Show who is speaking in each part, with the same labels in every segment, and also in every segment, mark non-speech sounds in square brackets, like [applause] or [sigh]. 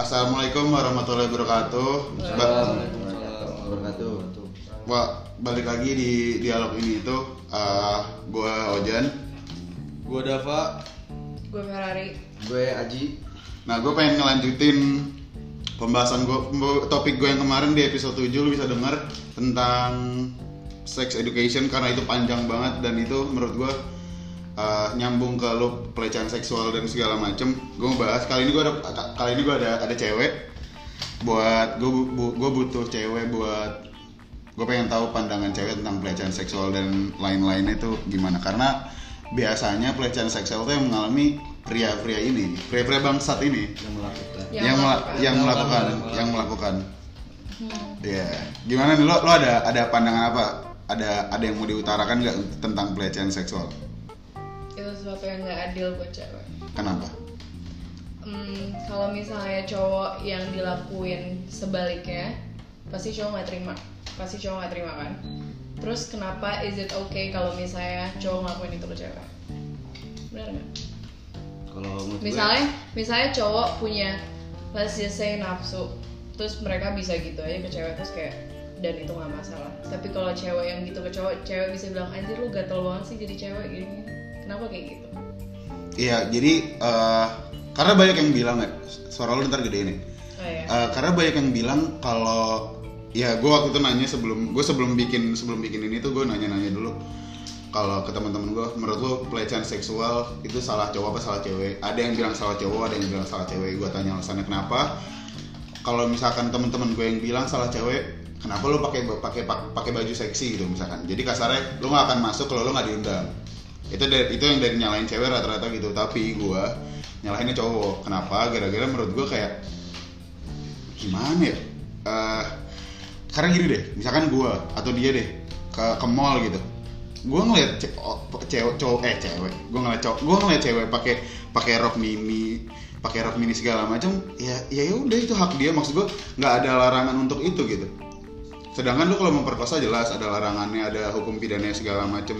Speaker 1: Assalamualaikum warahmatullahi wabarakatuh. Ba-
Speaker 2: Waalaikumsalam wabarakatuh.
Speaker 1: Wah, balik lagi di dialog ini itu uh, gue Ojan.
Speaker 2: Gua Dava.
Speaker 3: Gue Ferrari.
Speaker 2: Gue Aji.
Speaker 1: Nah, gue pengen ngelanjutin pembahasan gue topik gue yang kemarin di episode 7 lu bisa denger tentang sex education karena itu panjang banget dan itu menurut gue uh, nyambung ke lu pelecehan seksual dan segala macem gue mau bahas kali ini gue ada kali ini gue ada ada cewek buat gue gue butuh cewek buat gue pengen tahu pandangan cewek tentang pelecehan seksual dan lain-lainnya itu gimana karena biasanya pelecehan seksual itu yang mengalami pria-pria ini pria-pria bangsat ini
Speaker 2: Yang melakukan.
Speaker 3: Yang
Speaker 1: yang mela- yang melakukan
Speaker 2: Melakukan.
Speaker 1: yang melakukan
Speaker 3: Hmm.
Speaker 1: Iya. Gimana nih lo lo ada ada pandangan apa? Ada ada yang mau diutarakan nggak tentang pelecehan seksual?
Speaker 3: Itu sesuatu yang gak adil buat cewek.
Speaker 1: Kenapa?
Speaker 3: Hmm, kalau misalnya cowok yang dilakuin sebaliknya, pasti cowok nggak terima. Pasti cowok nggak terima kan. Terus kenapa is it okay kalau misalnya cowok ngelakuin itu ke cewek? Benar nggak?
Speaker 2: Kalau
Speaker 3: Misalnya, misalnya cowok punya let's just say nafsu, terus mereka bisa gitu aja ke cewek terus kayak dan itu nggak masalah. Tapi kalau cewek yang gitu ke cowok, cewek bisa bilang anjir lu gatel banget sih jadi cewek gini. Kenapa kayak gitu?
Speaker 1: Iya, jadi eh, karena banyak yang bilang ya, suara lu ntar gede nih.
Speaker 3: Oh ya.
Speaker 1: Eh, karena banyak yang bilang kalau ya gue waktu itu nanya sebelum gue sebelum bikin sebelum bikin ini tuh gue nanya-nanya dulu kalau ke teman-teman gue menurut lo pelecehan seksual itu salah cowok apa salah cewek ada yang bilang salah cowok ada yang bilang salah cewek gue tanya alasannya kenapa kalau misalkan teman-teman gue yang bilang salah cewek kenapa lo pakai pakai pakai baju seksi gitu misalkan jadi kasarnya lo nggak akan masuk kalau lo nggak diundang itu dari, itu yang dari nyalain cewek rata-rata gitu. Tapi gue nyalahinnya cowok. Kenapa? Gara-gara menurut gue kayak gimana ya? Eh, karena gini deh. Misalkan gue atau dia deh ke ke mall gitu. Gue ngeliat ce- cewek cowok eh cewek. Gue ngeliat cowok gue ngeliat cewek pakai pakai rok mini pakai rok mini segala macam ya ya udah itu hak dia. Maksud gue nggak ada larangan untuk itu gitu. Sedangkan lu kalau memperkosa jelas ada larangannya ada hukum pidana segala macam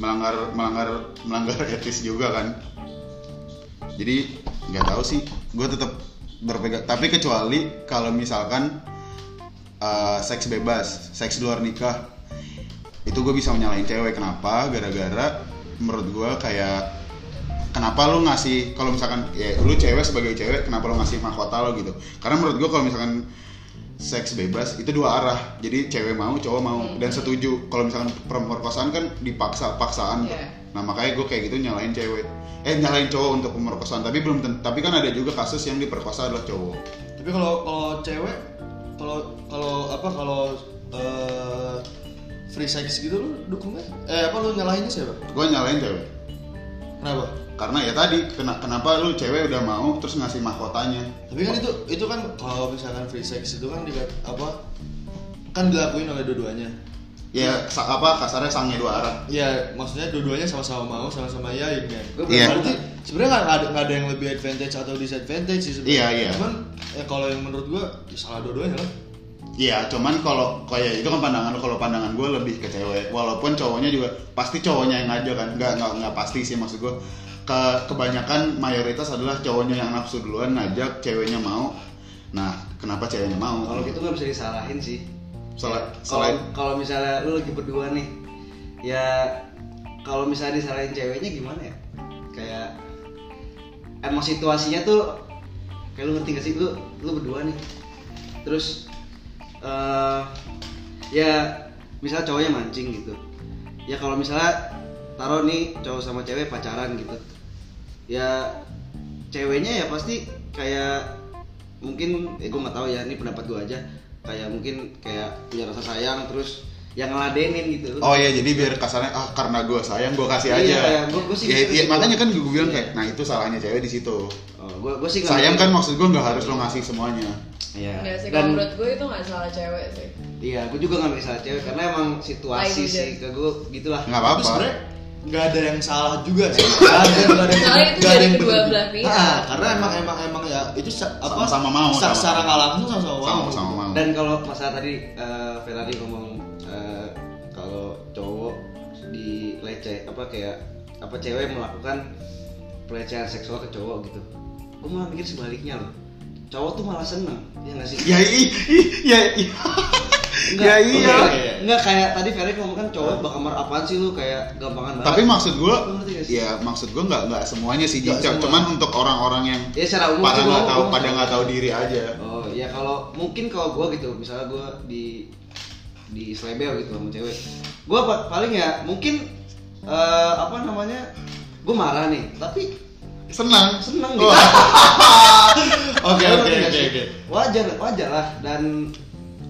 Speaker 1: melanggar melanggar melanggar [laughs] etis juga kan. Jadi nggak tahu sih. Gue tetap berpegang tapi kecuali kalau misalkan uh, seks bebas seks luar nikah. Itu gue bisa menyalahin cewek. Kenapa? Gara-gara menurut gue kayak kenapa lu ngasih kalau misalkan ya lu cewek sebagai cewek kenapa lu ngasih mahkota lo gitu? Karena menurut gue kalau misalkan seks bebas itu dua arah jadi cewek mau cowok mau
Speaker 3: Hmm.
Speaker 1: dan setuju kalau misalkan pemerkosaan kan dipaksa paksaan tuh.
Speaker 3: Iya.
Speaker 1: nah makanya gue kayak gitu nyalain cewek eh nyalain cowok untuk pemerkosaan tapi belum tapi kan ada juga kasus yang diperkosa adalah cowok
Speaker 4: Tapi kalau kalau cewek kalau kalau apa kalau eh, free sex gitu lu dukung nggak? Eh apa lu nyalahinnya siapa?
Speaker 1: gue nyalain cewek
Speaker 4: Kenapa?
Speaker 1: Karena ya tadi kena, kenapa lu cewek udah mau terus ngasih mahkotanya
Speaker 4: Tapi kan itu itu kan kalau misalkan free sex itu kan dikat apa kan dilakuin oleh dua-duanya.
Speaker 1: ya apa kasarnya sangnya dua arah
Speaker 4: Ya maksudnya dua-duanya sama-sama mau sama-sama yain kan.
Speaker 2: Gua
Speaker 1: Iya.
Speaker 4: Berarti sebenarnya nggak ada nggak ada yang lebih advantage atau disadvantage sih sebenarnya.
Speaker 1: Iya, iya.
Speaker 4: Cuman ya kalau yang menurut gua ya salah dua-duanya lah.
Speaker 1: Iya, cuman kalau kayak itu kan pandangan lu, kalau pandangan gue lebih ke cewek. Walaupun cowoknya juga pasti cowoknya yang ngajak kan, nggak nggak nggak pasti sih maksud gue. Ke kebanyakan mayoritas adalah cowoknya yang nafsu duluan ngajak, ceweknya mau. Nah, kenapa ceweknya mau?
Speaker 2: Kalau gitu nggak bisa disalahin sih. Ya,
Speaker 1: selain-
Speaker 2: kalau misalnya lu lagi berdua nih, ya kalau misalnya disalahin ceweknya gimana ya? Kayak emang situasinya tuh kayak lu ngerti gak sih lu lu berdua nih. Terus eh ya misalnya cowoknya mancing gitu. Ya kalau misalnya taruh nih cowok sama cewek pacaran gitu. Ya ceweknya ya pasti kayak mungkin eh gue nggak tahu ya ini pendapat gue aja kayak mungkin kayak punya rasa sayang terus yang ngeladenin gitu
Speaker 1: Oh iya, jadi biar kasarnya ah karena gue sayang gue kasih
Speaker 2: Iya,
Speaker 1: aja.
Speaker 2: kayak gua- gua sih
Speaker 1: Ya,
Speaker 2: gitu
Speaker 1: iya, makanya kan gue bilang
Speaker 2: Iya.
Speaker 1: kayak, nah itu salahnya cewek di situ.
Speaker 2: oh, gue gue sih
Speaker 1: Sayang kan maksud gue nggak harus lo ngasih semuanya.
Speaker 2: iya
Speaker 3: Enggak sih,
Speaker 2: dan
Speaker 3: kalau menurut gue itu nggak salah cewek sih.
Speaker 2: iya gue juga nggak bisa cewek karena emang situasi sih ke gue gitulah
Speaker 1: Nggak apa-apa.
Speaker 4: Nggak ada yang salah juga sih. [laughs] Nggak ada, nggak ada, yang- nggak ada
Speaker 3: dari
Speaker 4: yang
Speaker 3: kedua belah pihak.
Speaker 4: Ah, karena emang emang emang ya itu sa- apa
Speaker 1: Sama-sama mau,
Speaker 4: sa-
Speaker 1: sama-sama.
Speaker 4: secara nggak langsung sama-sama mau.
Speaker 1: Sama-sama mau.
Speaker 2: dan kalau masalah tadi eh, Ferrari ngomong eh, kalau cowok dileceh apa kayak apa cewek melakukan pelecehan seksual ke cowok gitu gue malah mikir sebaliknya loh cowok tuh malah seneng ya nggak sih
Speaker 1: ya i, i- [laughs] i- ya iya.
Speaker 2: enggak, enggak kayak tadi Ferry ngomong kan cowok bakal kamar apaan sih lu? Kayak gampangan banget.
Speaker 1: Tapi maksud
Speaker 2: sih?
Speaker 1: ya maksud gue nggak nggak semuanya sih
Speaker 4: Nggak semua.
Speaker 1: cuman untuk orang-orang yang
Speaker 2: ya secara umum
Speaker 1: pada nggak
Speaker 2: gua-
Speaker 1: tahu
Speaker 2: gua
Speaker 1: pada nggak tahu diri aja.
Speaker 2: Oh ya kalau mungkin kalau gue gitu misalnya gue di di selebel gitu sama cewek. Gue paling ya mungkin eh, apa namanya gue marah nih. Tapi
Speaker 1: senang.
Speaker 2: Seneng gitu.
Speaker 1: Wah. [laughs]
Speaker 4: Oke
Speaker 2: Ya,
Speaker 4: oke oke.
Speaker 2: wajar wajar lah. Dan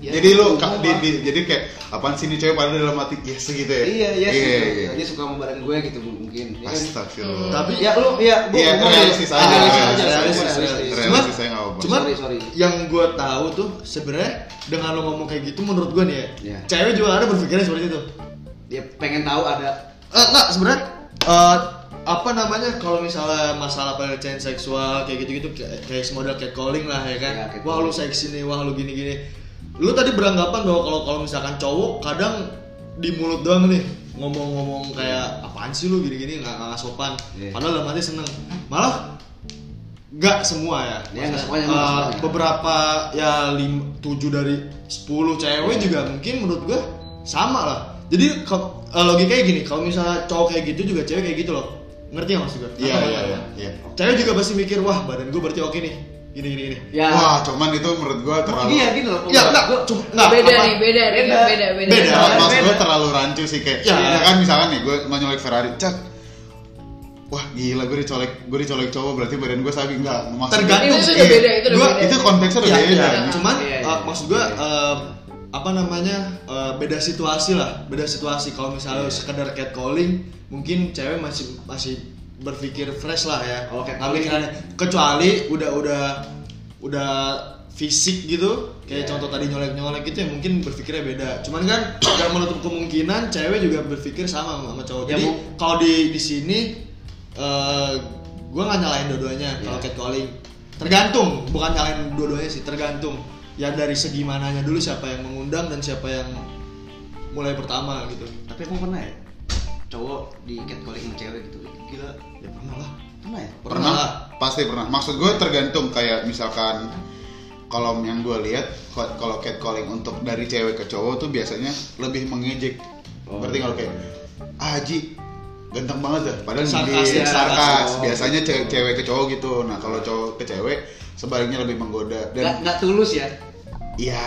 Speaker 2: ya,
Speaker 1: jadi lu ka- di, di- jadi kayak apaan sih ini cewek pada dalam hati yes gitu ya
Speaker 2: iya iya
Speaker 1: iya,
Speaker 2: gitu.
Speaker 1: iya.
Speaker 2: dia suka sama gue gitu mungkin ya kan?
Speaker 1: Astagfirullah
Speaker 4: Tapi
Speaker 2: ya lu ya gue
Speaker 1: Iya, realistis aja,
Speaker 2: realistis
Speaker 4: Cuman-
Speaker 1: saya nggak apa-apa
Speaker 4: Cuman
Speaker 2: Sorry, sorry.
Speaker 4: yang gue tahu tuh sebenarnya dengan lo ngomong kayak gitu menurut gue nih ya,
Speaker 2: Iya.
Speaker 4: cewek juga ada berpikirnya seperti itu.
Speaker 2: dia pengen tahu ada
Speaker 4: Eh, enggak sebenarnya eh, apa namanya kalau misalnya masalah pelecehan seksual kayak gitu-gitu kayak, kayak model catcalling lah ya kan.
Speaker 2: Iya, catcalling.
Speaker 4: wah lu seksi nih, wah lu gini-gini. Lu tadi beranggapan bahwa kalau kalau misalkan cowok kadang di mulut doang nih ngomong-ngomong kayak apaan sih lu gini-gini nggak nggak sopan.
Speaker 2: Iya.
Speaker 4: Padahal dalam hati seneng. Malah nggak semua ya.
Speaker 2: Ya, nggak semuanya,
Speaker 4: Eh,
Speaker 2: nggak semuanya.
Speaker 4: beberapa ya lim, 7 dari 10 cewek juga mungkin menurut gua sama lah. Jadi kalau eh, logikanya gini, kalau misalnya cowok kayak gitu juga cewek kayak gitu loh. Ngerti nggak maksud gua?
Speaker 1: iya iya iya iya
Speaker 4: Cewek juga pasti mikir, wah badan gua berarti oke nih. Gini gini gini.
Speaker 2: ya
Speaker 1: wah cuman itu menurut gua terlalu
Speaker 2: iya gitu loh
Speaker 4: Ya enggak,
Speaker 2: Gua-
Speaker 4: cuma enggak
Speaker 3: beda
Speaker 4: apa-
Speaker 3: nih beda nih
Speaker 2: Beda.
Speaker 3: beda beda
Speaker 4: Beda.
Speaker 1: Mas
Speaker 2: beda.
Speaker 1: gue terlalu rancu sih kayak
Speaker 4: Ya.
Speaker 1: ya kan misalkan nih gue mau nyolek Ferrari cak wah gila gue dicolek gue dicolek cowok berarti badan gue sabi enggak maksud
Speaker 4: Tergantung
Speaker 3: itu
Speaker 4: sih.
Speaker 3: udah beda itu
Speaker 4: Gua-
Speaker 3: beda
Speaker 1: itu konteksnya udah
Speaker 4: Iya,
Speaker 1: beda nih.
Speaker 4: Cuman
Speaker 2: Iya, iya.
Speaker 4: uh, maksud gua uh, apa namanya uh, beda situasi lah, beda situasi. Kalau misalnya
Speaker 2: Iya.
Speaker 4: sekedar catcalling, mungkin cewek masih masih berpikir fresh lah ya.
Speaker 2: Kalau catcalling-
Speaker 4: mikirannya. kecuali udah udah udah fisik gitu, kayak
Speaker 2: Iya.
Speaker 4: contoh tadi nyolek-nyolek gitu ya mungkin berpikirnya beda. Cuman kan gak menutup kemungkinan cewek juga berpikir sama sama cowok.
Speaker 2: Ya,
Speaker 4: Jadi
Speaker 2: Bu.
Speaker 4: kalau di di sini uh, gua nggak nyalain dua-duanya kalau
Speaker 2: Iya.
Speaker 4: catcalling. Tergantung, bukan nyalain dua-duanya sih, tergantung. Ya dari segi mananya dulu siapa yang mengundang dan siapa yang mulai pertama gitu.
Speaker 2: tapi emang pernah ya cowok di catcalling sama cewek gitu gila
Speaker 4: Ya pernah lah.
Speaker 2: pernah ya?
Speaker 1: Pernah. Pasti pernah. Maksud gue tergantung kayak misalkan kalau yang gue lihat kalau catcalling untuk dari cewek ke cowok tuh biasanya lebih mengejek.
Speaker 2: Oh,
Speaker 1: berarti kalau kayak ah Haji ganteng banget dah. Padahal
Speaker 4: Sarkas,
Speaker 1: di
Speaker 4: ya.
Speaker 1: sarkas.
Speaker 2: Oh,
Speaker 1: biasanya cewek, cewek ke cowok gitu. Nah kalau cowok ke cewek sebaliknya lebih menggoda. Dan
Speaker 2: nggak tulus ya?
Speaker 1: Iya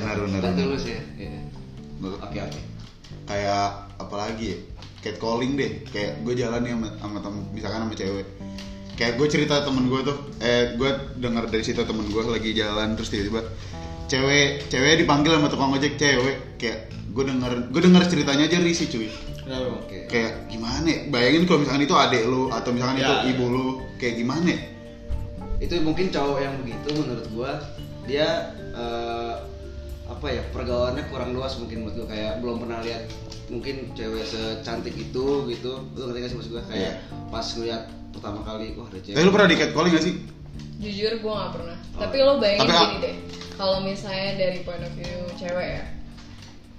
Speaker 1: benar benar
Speaker 2: nggak tulus ya? Iya. oke oke.
Speaker 1: kayak apalagi ya catcalling deh kayak gue jalan nih sama, sama temen misalkan sama cewek kayak gue cerita temen gue tuh eh gue dengar dari situ temen gue lagi jalan terus tiba-tiba cewek cewek dipanggil sama tukang ojek cewek kayak gue denger gue denger ceritanya aja risih cuy
Speaker 4: Kenapa?
Speaker 2: oke
Speaker 1: kayak gimana ya? bayangin kalau misalkan itu adek lu atau misalkan
Speaker 4: Ya.
Speaker 1: itu ibu lu kayak gimana ya?
Speaker 2: itu mungkin cowok yang begitu menurut gua dia eh, apa ya pergaulannya kurang luas mungkin menurut gua. Kayak belum pernah lihat mungkin cewek secantik itu gitu. Lu ngerti gak sih maksud gua? Kayak pas ngeliat pertama kali wah ada cewek
Speaker 1: Tapi lu pernah di catcalling gak sih?
Speaker 3: jujur gue nggak pernah.
Speaker 2: Oh.
Speaker 3: tapi lo bayangin
Speaker 1: Tapi,
Speaker 3: gini deh. Kalau misalnya dari point of view cewek ya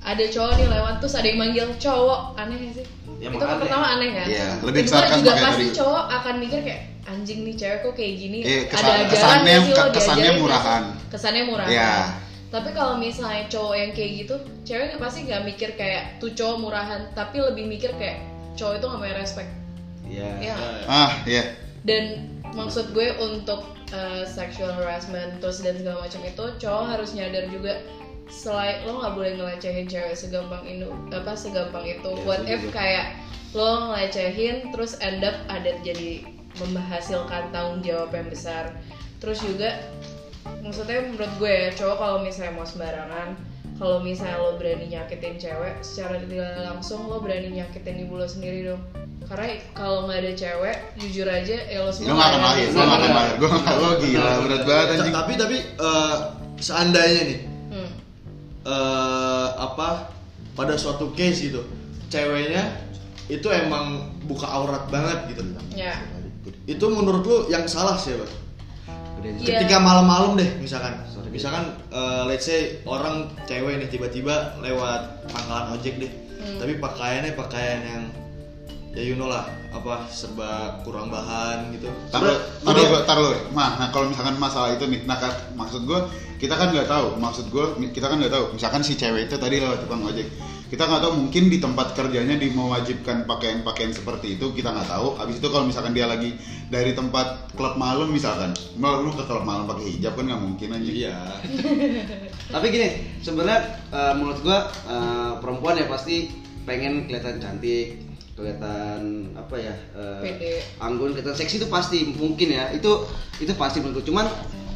Speaker 3: ada cowok nih lewat terus ada yang manggil cowok. Aneh gak sih?
Speaker 2: Ya,
Speaker 3: itu kan pertama aneh kan?
Speaker 1: Iya, lebih
Speaker 3: kedua juga
Speaker 1: pakai
Speaker 3: pasti
Speaker 1: tadi.
Speaker 3: cowok akan mikir kayak anjing nih cewek kok kayak gini.
Speaker 1: Eh, kesan-
Speaker 3: ada ajaran
Speaker 1: kesannya-
Speaker 3: sih lo
Speaker 1: kesannya murahan.
Speaker 3: kesannya murahan.
Speaker 1: Iya.
Speaker 3: Tapi kalau misalnya cowok yang kayak gitu cewek nggak pasti nggak mikir kayak tuh cowok murahan. Tapi lebih mikir kayak cowok itu nggak punya respect.
Speaker 2: Iya.
Speaker 3: ya
Speaker 1: Ah, iya.
Speaker 3: dan maksud gue untuk uh, sexual harassment terus dan segala macam itu cowok harus nyadar juga selain lo nggak boleh ngelecehin cewek segampang itu apa segampang itu.
Speaker 2: Ya,
Speaker 3: what if kayak lo ngelecehin terus end up ada jadi menghasilkan tanggung jawab yang besar. Terus juga maksudnya menurut gue ya cowok kalau misalnya mau sembarangan kalau misalnya lo berani nyakitin cewek secara tidak langsung lo berani nyakitin ibu lo sendiri dong karena kalau nggak ada cewek jujur aja ya lo
Speaker 1: Gue
Speaker 3: semua
Speaker 1: gak akan
Speaker 3: nggak
Speaker 1: lahir, gue gak akan lahir Gue gak, gue gila, berat banget anjing
Speaker 4: Tapi tapi eh, seandainya nih
Speaker 3: Hmm.
Speaker 4: eh, apa pada suatu case gitu, ceweknya itu emang buka aurat banget gitu.
Speaker 3: ya
Speaker 4: Itu menurut lu yang salah siapa?
Speaker 3: Iya.
Speaker 4: Ketika malam-malam deh misalkan.
Speaker 2: Sorry.
Speaker 4: Misalkan eh, let's say orang cewek nih tiba-tiba lewat pangkalan ojek deh.
Speaker 3: Hmm.
Speaker 4: Tapi pakaiannya pakaian yang ya you know lah apa serba kurang bahan gitu
Speaker 1: Taruh, taruh, gua- taruh, mah, nah kalau misalkan masalah itu nih, nah maksud gue, kita kan nggak tahu, maksud gue, kita kan nggak tahu, misalkan si cewek itu tadi lewat tukang ojek, kita nggak tahu mungkin di tempat kerjanya di mewajibkan pakaian-pakaian seperti itu, kita nggak tahu. Habis itu kalau misalkan dia lagi dari tempat klub malam misalkan, mau lu ke klub malam pakai hijab kan nggak mungkin aja.
Speaker 4: iya
Speaker 2: Tapi gini, sebenarnya eh, menurut gua eh, perempuan ya pasti pengen kelihatan cantik, kelihatan apa ya?
Speaker 3: Pede.
Speaker 2: Anggun, kelihatan seksi itu pasti mungkin ya. Itu itu pasti menurut gua. Cuman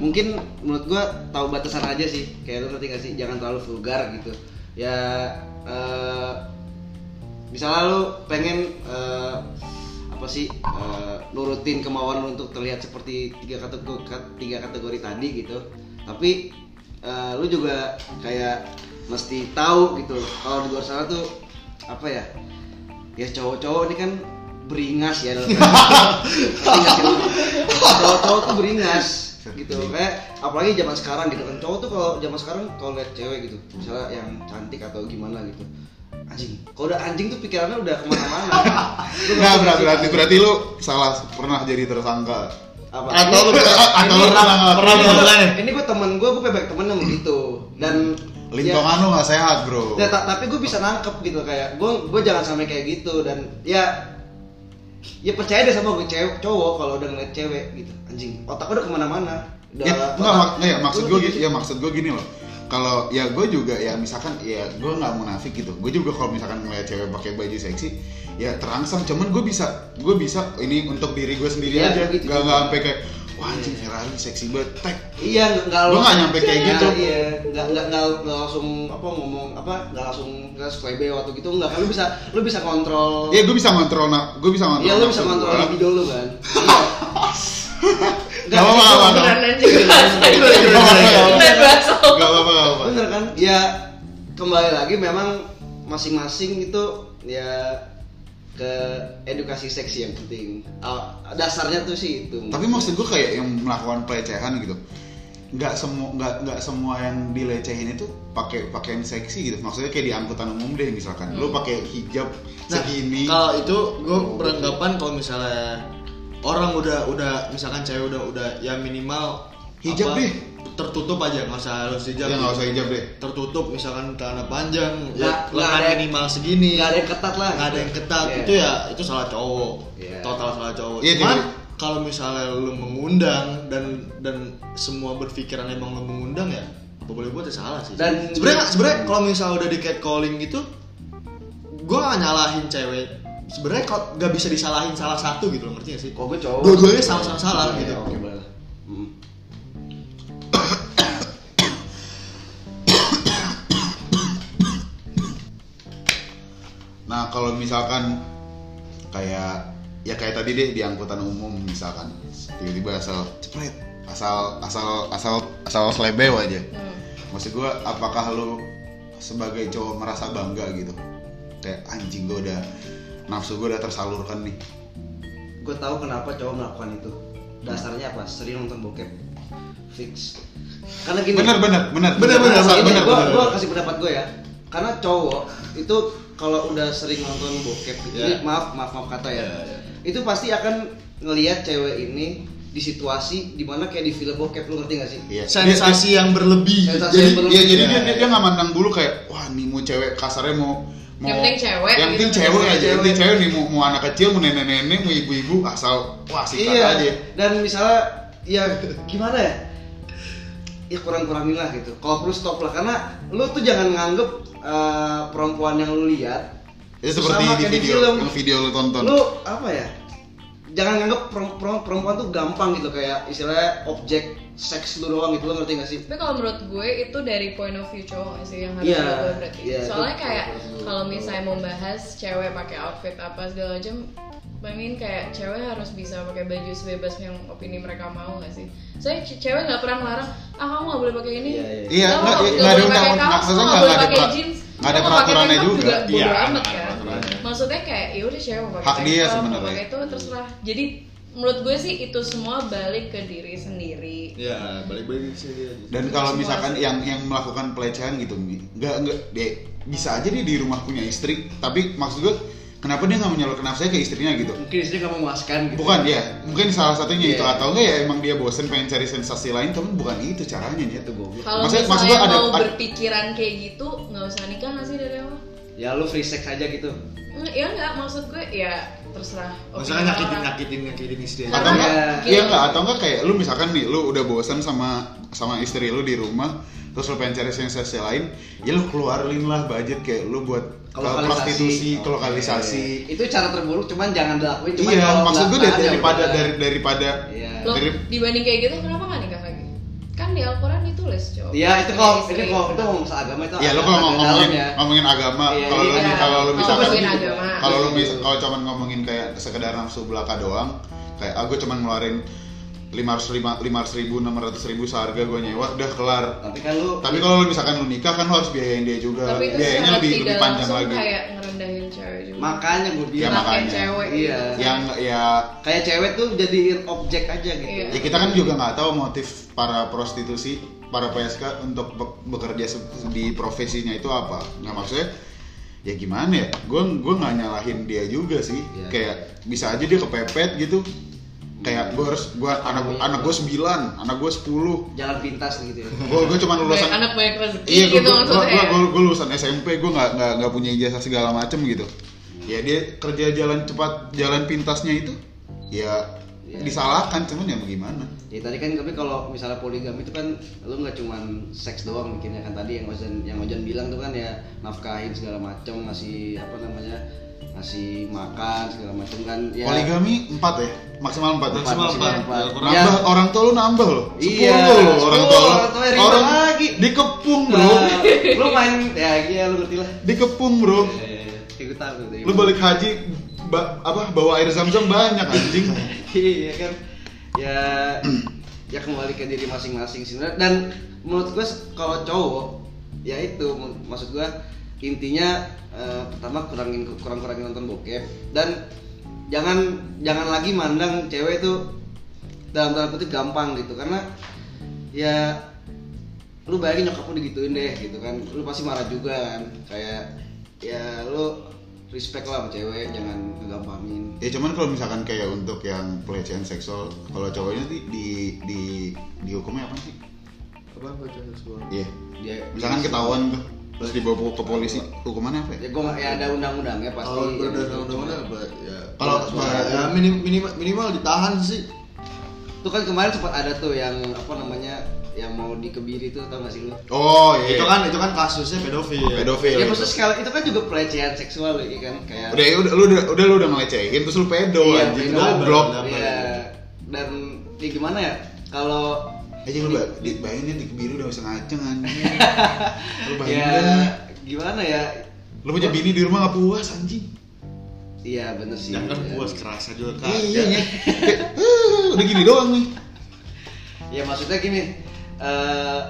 Speaker 2: mungkin menurut gua tahu batasan aja sih. Kayak lu ngerti gak sih? Jangan terlalu vulgar gitu. Ya eh misalnya lu pengen eh, apa sih eh, nurutin kemauan lu untuk terlihat seperti tiga kategori tiga kategori tadi gitu. Tapi eh, lu juga kayak mesti tahu gitu. Kalau di luar sana tuh apa ya ya cowok-cowok ini kan beringas ya. [laughs] Cowok-cowok tuh beringas gitu. kayak apalagi zaman sekarang gitu kan. Cowok tuh kalau zaman sekarang kalau lihat cewek gitu misalnya yang cantik atau gimana gitu. Anjing kalau udah anjing tuh pikirannya udah ke mana-mana. [laughs] Lu
Speaker 1: Nggak berarti, berarti, berarti lu salah pernah jadi tersangka.
Speaker 2: apa?
Speaker 4: Atau lu
Speaker 1: atau lu pernah
Speaker 4: pernah ya?
Speaker 2: ini gue temen gue gue bebek temen yang begitu dan
Speaker 1: Lingkungan lu nggak sehat bro.
Speaker 2: ya, ta- tapi gue bisa nangkep gitu kayak gue gue jangan sampai kayak gitu. Dan ya ya percaya deh sama gue cewek cowok kalau udah ngeliat cewek gitu. Anjing otak udah ke mana-mana. Udah
Speaker 1: ya, enggak, mak enggak, ya, maksud gue
Speaker 2: gitu.
Speaker 1: ya maksud gue gini loh. Kalau ya gue juga ya misalkan ya gue nggak munafik gitu. Gue juga kalau misalkan ngeliat cewek pakai baju seksi ya terangsang. Cuman gue bisa gue bisa ini untuk diri gue sendiri
Speaker 2: Iya,
Speaker 1: aja.
Speaker 2: gitu.
Speaker 1: nggak nggak sampai kayak wah anjing Ferrari seksi banget tek
Speaker 2: Iya, nggak-
Speaker 1: Gua nggak nyampe kayak
Speaker 2: Iya,
Speaker 1: gitu.
Speaker 2: Iya, nggak nggak nggak nggak langsung apa ngomong apa nggak langsung nggak selebe waktu gitu nggak kan lu bisa lu bisa kontrol.
Speaker 1: ya gue bisa ngontrol nak gue bisa ngontrol
Speaker 2: Iya, lu bisa kontrol
Speaker 1: gua.
Speaker 2: libido lu kan. [laughs] Iya.
Speaker 1: Nggak apa-apa, nggak apa-apa. Nggak apa-apa
Speaker 2: Bener kan? Ya kembali lagi memang masing-masing itu ya ke edukasi seksi yang penting. Ah, dasarnya tuh sih itu.
Speaker 1: tapi maksud gue kayak yang melakukan pelecehan gitu nggak semua nggak nggak semua yang dilecehin itu pakai pakaian seksi gitu maksudnya kayak di angkutan umum deh misalkan lu pakai hijab
Speaker 4: Nah,
Speaker 1: segini
Speaker 4: kalau itu gue beranggapan kalau misalnya orang udah udah misalkan cewek udah udah ya minimal
Speaker 1: Hijab
Speaker 4: apa,
Speaker 1: deh.
Speaker 4: Tertutup aja nggak usah harus hijab
Speaker 1: ya nggak usah hijab deh
Speaker 4: tertutup misalkan celana panjang ya lengan minimal segini
Speaker 2: nggak ada yang ketat lah.
Speaker 4: nggak ada
Speaker 2: gitu.
Speaker 4: yang ketat
Speaker 2: Iya.
Speaker 4: itu ya itu salah cowok
Speaker 2: Iya.
Speaker 4: total salah cowok
Speaker 1: Iya,
Speaker 4: cuman kalau misalnya lu mengundang dan dan semua berpikiran emang lu mengundang ya apa boleh buat ya salah sih
Speaker 2: Dan-
Speaker 4: sebenarnya sebenarnya kalau misalnya udah di catcalling gitu gue gak nyalahin cewek sebenarnya kok gak bisa disalahin salah satu gitu loh ngerti gak sih
Speaker 2: Kok gue cowok.
Speaker 4: dua-duanya sama-sama salah
Speaker 2: Iya,
Speaker 4: gitu
Speaker 2: Oke. Hmm.
Speaker 1: Nah kalau misalkan kayak ya kayak tadi deh di angkutan umum misalkan. Tiba-tiba asal cepret asal asal asal asal selebeo aja.
Speaker 3: Hmm.
Speaker 1: maksud gue apakah lu sebagai cowok merasa bangga gitu? Kayak anjing gue udah nafsu gue udah tersalurkan nih.
Speaker 2: Gue tahu kenapa cowok melakukan itu. Dasarnya apa? Sering nonton bokep. Fix. Karena gini.
Speaker 1: Bener bener bener
Speaker 4: Bener, bener,
Speaker 1: Asal-
Speaker 2: ini
Speaker 1: bener,
Speaker 2: gue
Speaker 1: bener.
Speaker 2: gue kasih pendapat gue ya. Karena cowok itu kalau udah sering nonton bokep gitu, ini maaf maaf maaf kata ya
Speaker 4: Ya, ya.
Speaker 2: itu pasti akan ngelihat cewek ini di situasi di mana kayak di film bokep lu ngerti gak sih
Speaker 1: Iya.
Speaker 4: sensasi yang berlebih
Speaker 2: Sensasi
Speaker 1: jadi
Speaker 2: yang berlebih.
Speaker 1: ya jadi
Speaker 4: Ya,
Speaker 1: dia, dia
Speaker 4: ya.
Speaker 1: dia nggak mandang dulu kayak wah nih mau cewek kasarnya mau mau
Speaker 3: Yang penting cewek
Speaker 1: yang penting
Speaker 3: gitu.
Speaker 1: cewek aja yang
Speaker 2: Cewek.
Speaker 1: penting cewek nih mau, mau anak kecil mau nenek nenek mau ibu ibu asal wah sikat
Speaker 2: iya
Speaker 1: aja
Speaker 2: dan misalnya ya gimana ya ya kurang kurangin lah gitu. Kalau perlu stop lah. Karena lu tuh jangan nganggep eh, perempuan yang lu lihat
Speaker 1: itu seperti
Speaker 2: sama
Speaker 1: di
Speaker 2: kayak
Speaker 1: video
Speaker 2: film.
Speaker 1: yang video lu tonton.
Speaker 2: Lu apa ya? Jangan nganggep perem- perem- perempuan tuh gampang gitu. Kayak istilahnya objek seks lu doang gitu. Lo ngerti gak sih?
Speaker 3: Tapi kalau menurut gue itu dari point of view cowok sih yang harus
Speaker 2: Iya,
Speaker 3: dilakukan berarti.
Speaker 2: iya,
Speaker 3: Soalnya kayak kalau misalnya mau bahas cewek pakai outfit apa segala macam, I mean kayak cewek harus bisa pakai baju sebebas yang opini mereka mau nggak sih? Soalnya ce- cewek nggak pernah melarang, ah kamu nggak boleh pakai ini.
Speaker 2: Iya, iya.
Speaker 1: Iya, nggak-
Speaker 3: nggak
Speaker 1: ada
Speaker 3: boleh pakai
Speaker 1: undang-
Speaker 3: kaos,
Speaker 1: maksudnya
Speaker 3: kamu
Speaker 1: nggak
Speaker 3: boleh
Speaker 1: ada
Speaker 3: pakai jeans.
Speaker 1: nggak ada peraturannya juga.
Speaker 4: Iya,
Speaker 3: amat kan. Maksudnya kayak ya udah cewek mau pakai
Speaker 1: Hak dia sebenarnya.
Speaker 3: pakai itu terserah. Jadi menurut gue sih itu semua balik ke diri sendiri.
Speaker 4: ya balik-balik di sini aja
Speaker 1: dan kalau misalkan yang yang melakukan pelecehan gitu nggak nggak deh bisa aja dia di rumah punya istri tapi maksud gue kenapa dia nggak menyalurkan nafsunya ke istrinya gitu?
Speaker 2: Mungkin istrinya gak memuaskan gitu.
Speaker 1: Bukan ya. Mungkin salah satunya itu.
Speaker 2: Iya.
Speaker 1: atau enggak ya emang dia bosen pengen cari sensasi lain tapi bukan itu caranya ya
Speaker 2: itu goblok.
Speaker 3: Kalau
Speaker 1: Maksud-
Speaker 3: misalnya
Speaker 1: maksud ada-
Speaker 3: mau
Speaker 1: ada-
Speaker 3: berpikiran kayak gitu, nggak usah nikah nggak sih dari awal?
Speaker 2: ya lu free sex aja gitu.
Speaker 3: Mm, Ya nggak, maksud gue ya terserah.
Speaker 4: Masalah nyakitin nyakitin nyakitin istri
Speaker 1: atau enggak
Speaker 2: Iya.
Speaker 1: iya enggak atau enggak kayak lu misalkan nih lu udah bosan sama sama istri lu di rumah terus lu pengen cari sensasi lain ya lu keluarin lah budget kayak lu buat ke
Speaker 2: Lokalisasi.
Speaker 1: prostitusi ke
Speaker 2: Oh,
Speaker 1: lokalisasi
Speaker 2: iya. itu cara terburuk cuman jangan dilakuin cuman
Speaker 1: iya
Speaker 2: kalau
Speaker 1: maksud gue
Speaker 2: ya
Speaker 1: daripada dari daripada
Speaker 2: iya
Speaker 3: Loh,
Speaker 1: Dari-
Speaker 3: dibanding kayak gitu kenapa nggak nikah lagi? Kan di Al-Quran ditulis coba.
Speaker 2: Iya itu kok ini kok itu ngomong soal agama itu
Speaker 1: ya lu kalau ngomongin
Speaker 2: dalam ya.
Speaker 1: ngomongin agama
Speaker 2: Iya,
Speaker 1: kalau lu
Speaker 2: iya.
Speaker 1: kalau lu
Speaker 3: agama.
Speaker 1: kalau lu mis kalau cuman ngomongin kayak sekedar nafsu belaka doang kayak ah gue cuman ngeluarin lima ratus lima lima ribu enam ratus ribu seharga gue nyewa udah kelar
Speaker 2: Tapi kan lu
Speaker 1: tapi kalau lu misalkan lu nikah kan lu harus biayain dia juga
Speaker 3: Tapi
Speaker 1: biayanya lebih lebih panjang
Speaker 3: langsung
Speaker 1: lagi
Speaker 3: kayak ngerendahin cewek juga.
Speaker 2: makanya gue
Speaker 1: Ya,
Speaker 2: bilang
Speaker 3: Pakai
Speaker 1: makanya.
Speaker 3: cewek.
Speaker 2: Iya.
Speaker 1: yang ya
Speaker 2: kayak cewek tuh jadi objek aja gitu.
Speaker 3: Iya.
Speaker 1: ya kita kan juga nggak tahu motif para prostitusi para PSK untuk be- bekerja di profesinya itu apa nggak maksudnya ya gimana ya gue gue nggak nyalahin dia juga sih
Speaker 2: Iya.
Speaker 1: kayak bisa aja dia kepepet gitu kayak gue harus gue anak anak gue sembilan anak gue sepuluh
Speaker 2: Jalan pintas gitu ya.
Speaker 1: gue gue cuma lulusan
Speaker 3: Banyak anak banyak rezeki
Speaker 1: iya gue
Speaker 3: gitu maksudnya. ya.
Speaker 1: lulusan SMP gue nggak nggak nggak punya ijazah segala macem gitu ya dia kerja jalan cepat jalan pintasnya itu ya
Speaker 2: Iya.
Speaker 1: disalahkan cuman ya bagaimana
Speaker 2: Ya tadi kan tapi kalau misalnya poligami itu kan lu nggak cuman seks doang bikinnya kan tadi yang Ojan yang Ojan bilang tuh kan ya nafkahin segala macam ngasih apa namanya ngasih makan segala macam kan ya
Speaker 1: Poligami empat ya, maksimal empat. ya?
Speaker 4: Maksimal empat.
Speaker 2: Ya,
Speaker 1: Nambah orang tua lu nambah loh.
Speaker 2: Iya,
Speaker 1: Sepuluh loh orang tua lu.
Speaker 2: orang tua ribet
Speaker 1: Orang
Speaker 2: lagi.
Speaker 1: dikepung bro,
Speaker 2: nah, lu main ya iya lu ngerti lah
Speaker 1: dikepung bro.
Speaker 2: Gue tahu tuh.
Speaker 1: Lu balik haji ba- apa bawa air zam-zam banyak anjing. [laughs]
Speaker 2: iya kan ya ya kembali ke diri masing-masing sebenarnya dan menurut gue kalau cowok ya itu mak- maksud gue intinya eh, pertama kurangin kurang kurangin nonton bokep. Dan jangan jangan lagi mandang cewek itu dalam tanda kutip gampang gitu. Karena ya lu bayangin nyokap lu digituin deh gitu kan. Lu pasti marah juga kan. Kayak ya lu respect lah sama cewek jangan kegampangin
Speaker 1: Ya cuman kalau misalkan kayak untuk yang pelecehan seksual, kalau cowoknya di di di dihukumnya apa sih?
Speaker 4: apa baca sekolah
Speaker 1: Iya.
Speaker 2: dia
Speaker 1: Misalkan ketahuan tuh terus dibawa ke polisi, hukumannya apa ya?
Speaker 2: ya gue ya ada undang-undangnya pasti
Speaker 4: kalau
Speaker 2: ya,
Speaker 4: udah
Speaker 2: gitu.
Speaker 4: undang-undang apa ya
Speaker 1: Kalau-
Speaker 4: ya minim, minimal minimal ditahan sih
Speaker 2: Tuh kan kemarin sempat ada tuh yang apa namanya yang mau dikebiri tuh tau gak sih lu?
Speaker 1: Oh iya.
Speaker 4: itu kan itu kan kasusnya pedofil
Speaker 1: pedofil.
Speaker 2: Ya
Speaker 1: itu.
Speaker 2: maksudnya sekali itu kan juga pelecehan seksual ya kan kayak
Speaker 1: Udah, ya udah, lu udah, udah lu udah ngelecehin terus lu pedo
Speaker 2: Iya,
Speaker 1: anjing,
Speaker 2: pedo.
Speaker 1: goblok.
Speaker 4: Double.
Speaker 2: Iya. Dan ya gimana ya? Kalau
Speaker 1: Aja lu di bayangin dia dikebiri udah bisa ngaceng anjing. [laughs] lu bayangin
Speaker 2: ya
Speaker 1: dah.
Speaker 2: gimana ya?
Speaker 1: Lu punya bini di rumah gak puas anjing.
Speaker 2: Iya bener sih.
Speaker 4: jangan
Speaker 2: Ya.
Speaker 4: puas kerasa juga
Speaker 1: Iya,
Speaker 4: kagak
Speaker 1: iya. "Eh, udah gini doang nih.
Speaker 2: Ya maksudnya gini, eh